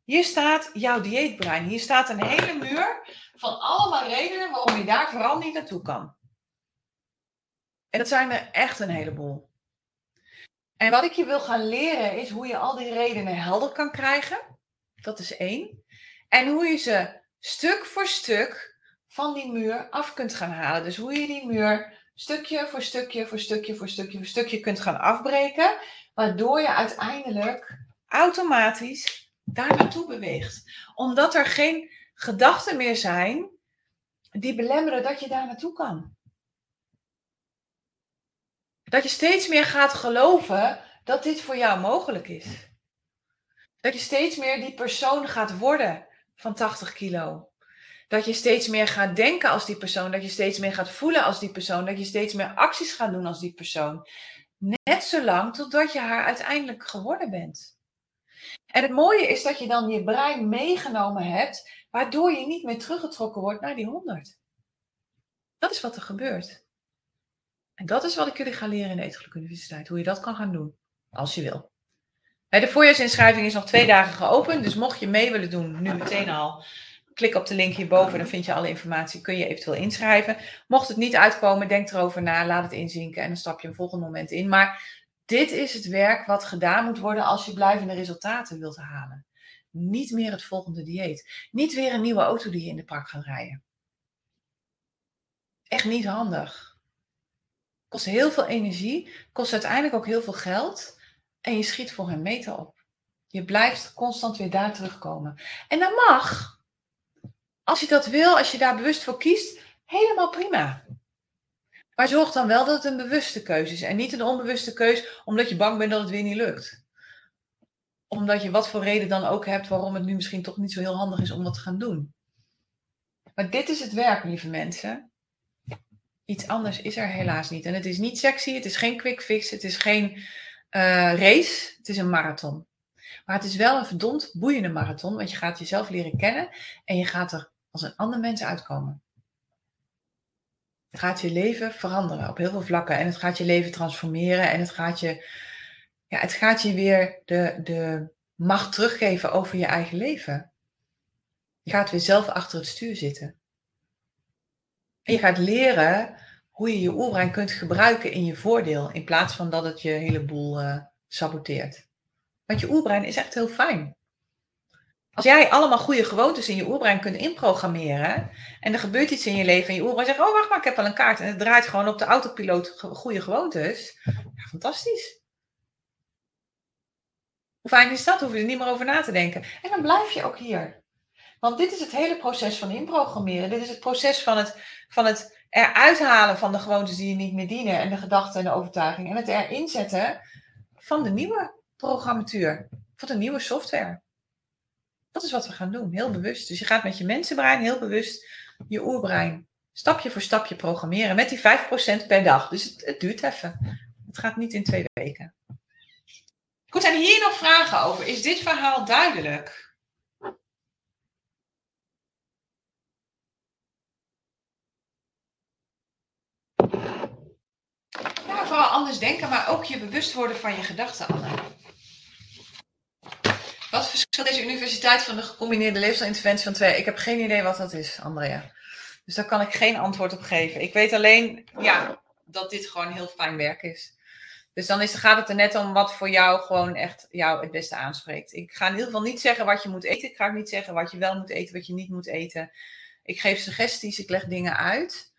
A: Hier staat jouw dieetbrein. Hier staat een hele muur van allemaal redenen waarom je daar vooral niet naartoe kan. En dat zijn er echt een heleboel. En wat ik je wil gaan leren is hoe je al die redenen helder kan krijgen. Dat is één. En hoe je ze stuk voor stuk van die muur af kunt gaan halen. Dus hoe je die muur stukje voor stukje voor stukje voor stukje voor stukje kunt gaan afbreken. Waardoor je uiteindelijk automatisch daar naartoe beweegt. Omdat er geen gedachten meer zijn die belemmeren dat je daar naartoe kan. Dat je steeds meer gaat geloven dat dit voor jou mogelijk is. Dat je steeds meer die persoon gaat worden van 80 kilo. Dat je steeds meer gaat denken als die persoon. Dat je steeds meer gaat voelen als die persoon. Dat je steeds meer acties gaat doen als die persoon. Net zolang totdat je haar uiteindelijk geworden bent. En het mooie is dat je dan je brein meegenomen hebt, waardoor je niet meer teruggetrokken wordt naar die 100. Dat is wat er gebeurt. En dat is wat ik jullie ga leren in de Eetgeluk Universiteit. Hoe je dat kan gaan doen, als je wil. De voorjaarsinschrijving is nog twee dagen geopend. Dus mocht je mee willen doen, nu meteen al, klik op de link hierboven. Dan vind je alle informatie. Kun je eventueel inschrijven. Mocht het niet uitkomen, denk erover na. Laat het inzinken. En dan stap je een volgend moment in. Maar dit is het werk wat gedaan moet worden als je blijvende resultaten wilt halen. Niet meer het volgende dieet. Niet weer een nieuwe auto die je in de park gaat rijden. Echt niet handig. Kost heel veel energie. Kost uiteindelijk ook heel veel geld. En je schiet voor een meter op. Je blijft constant weer daar terugkomen. En dat mag. Als je dat wil, als je daar bewust voor kiest, helemaal prima. Maar zorg dan wel dat het een bewuste keuze is en niet een onbewuste keuze omdat je bang bent dat het weer niet lukt. Omdat je wat voor reden dan ook hebt waarom het nu misschien toch niet zo heel handig is om dat te gaan doen. Maar dit is het werk, lieve mensen. Iets anders is er helaas niet. En het is niet sexy, het is geen quick fix, het is geen uh, race, het is een marathon. Maar het is wel een verdomd boeiende marathon, want je gaat jezelf leren kennen en je gaat er als een ander mens uitkomen. Het gaat je leven veranderen op heel veel vlakken. En het gaat je leven transformeren. En het gaat je, ja, het gaat je weer de, de macht teruggeven over je eigen leven. Je gaat weer zelf achter het stuur zitten. En je gaat leren hoe je je oerbrein kunt gebruiken in je voordeel. In plaats van dat het je hele boel uh, saboteert. Want je oerbrein is echt heel fijn. Als jij allemaal goede gewoontes in je oerbrein kunt inprogrammeren en er gebeurt iets in je leven en je oerbrein zegt, oh wacht maar, ik heb al een kaart en het draait gewoon op de autopiloot goede gewoontes. Ja, fantastisch. Hoe fijn is dat? Hoef je er niet meer over na te denken. En dan blijf je ook hier. Want dit is het hele proces van inprogrammeren. Dit is het proces van het, van het eruit halen van de gewoontes die je niet meer dienen en de gedachten en de overtuiging. En het erin zetten van de nieuwe programmatuur, van de nieuwe software. Dat is wat we gaan doen, heel bewust. Dus je gaat met je mensenbrein heel bewust je oerbrein stapje voor stapje programmeren met die 5% per dag. Dus het, het duurt even. Het gaat niet in twee weken. Goed, zijn hier nog vragen over? Is dit verhaal duidelijk? Ja, vooral anders denken, maar ook je bewust worden van je gedachten, Anne. Wat verschilt deze universiteit van de gecombineerde leefstijlinterventie van twee? Ik heb geen idee wat dat is, Andrea. Dus daar kan ik geen antwoord op geven. Ik weet alleen ja, dat dit gewoon heel fijn werk is. Dus dan is, gaat het er net om wat voor jou gewoon echt jou het beste aanspreekt. Ik ga in ieder geval niet zeggen wat je moet eten. Ik ga ook niet zeggen wat je wel moet eten, wat je niet moet eten. Ik geef suggesties, ik leg dingen uit.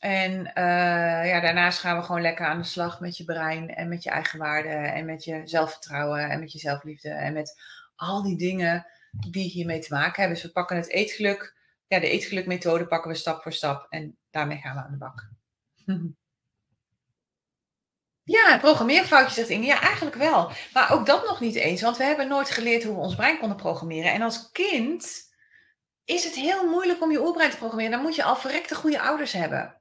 A: En uh, ja, daarnaast gaan we gewoon lekker aan de slag met je brein en met je eigen waarde en met je zelfvertrouwen en met je zelfliefde en met al die dingen die hiermee te maken hebben. Dus we pakken het eetgeluk, ja, de eetgelukmethode pakken we stap voor stap en daarmee gaan we aan de bak. Ja, programmeerfoutje zegt Inge. Ja, eigenlijk wel. Maar ook dat nog niet eens, want we hebben nooit geleerd hoe we ons brein konden programmeren. En als kind is het heel moeilijk om je oerbrein te programmeren. Dan moet je al verrekte goede ouders hebben.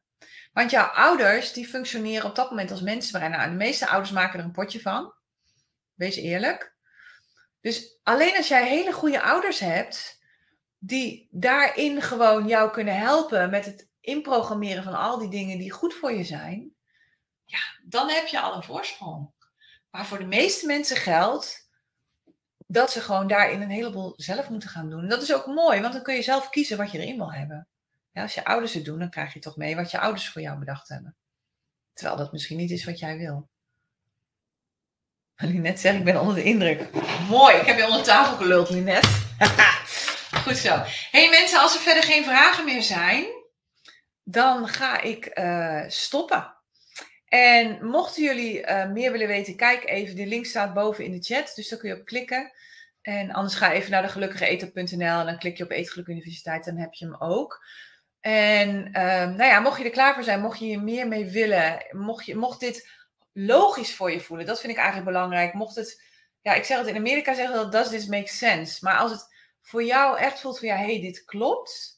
A: Want jouw ouders, die functioneren op dat moment als mensenbrein. Nou, de meeste ouders maken er een potje van. Wees eerlijk. Dus alleen als jij hele goede ouders hebt, die daarin gewoon jou kunnen helpen met het inprogrammeren van al die dingen die goed voor je zijn, ja, dan heb je al een voorsprong. Maar voor de meeste mensen geldt dat ze gewoon daarin een heleboel zelf moeten gaan doen. En dat is ook mooi, want dan kun je zelf kiezen wat je erin wil hebben. Als je ouders het doen, dan krijg je toch mee wat je ouders voor jou bedacht hebben. Terwijl dat misschien niet is wat jij wil. net zeg ik ben onder de indruk. Mooi, ik heb je onder tafel geluld, net. Goed zo. hey mensen, als er verder geen vragen meer zijn, dan ga ik uh, stoppen. En mochten jullie uh, meer willen weten, kijk even, de link staat boven in de chat, dus daar kun je op klikken. En anders ga even naar de en dan klik je op Eetgeluk Universiteit, dan heb je hem ook. En ehm, nou ja, mocht je er klaar voor zijn, mocht je hier meer mee willen, mocht, je, mocht dit logisch voor je voelen, dat vind ik eigenlijk belangrijk. Mocht het, ja, ik zeg het in Amerika, zeggen dat does this make sense. Maar als het voor jou echt voelt van ja, hey, dit klopt.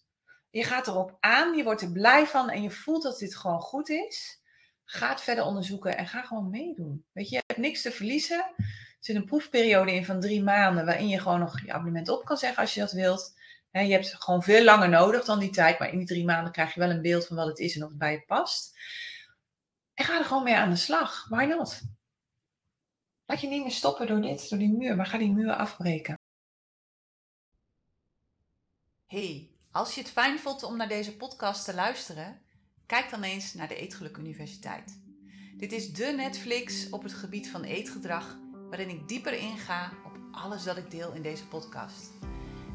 A: Je gaat erop aan, je wordt er blij van en je voelt dat dit gewoon goed is. Ga het verder onderzoeken en ga gewoon meedoen. Weet je, je hebt niks te verliezen. Er zit een proefperiode in van drie maanden waarin je gewoon nog je abonnement op kan zeggen als je dat wilt. Je hebt gewoon veel langer nodig dan die tijd, maar in die drie maanden krijg je wel een beeld van wat het is en of het bij je past. En ga er gewoon mee aan de slag. Why not? Laat je niet meer stoppen door dit, door die muur, maar ga die muur afbreken. Hey, als je het fijn vond om naar deze podcast te luisteren, kijk dan eens naar de Eetgeluk Universiteit. Dit is de Netflix op het gebied van eetgedrag, waarin ik dieper inga op alles dat ik deel in deze podcast.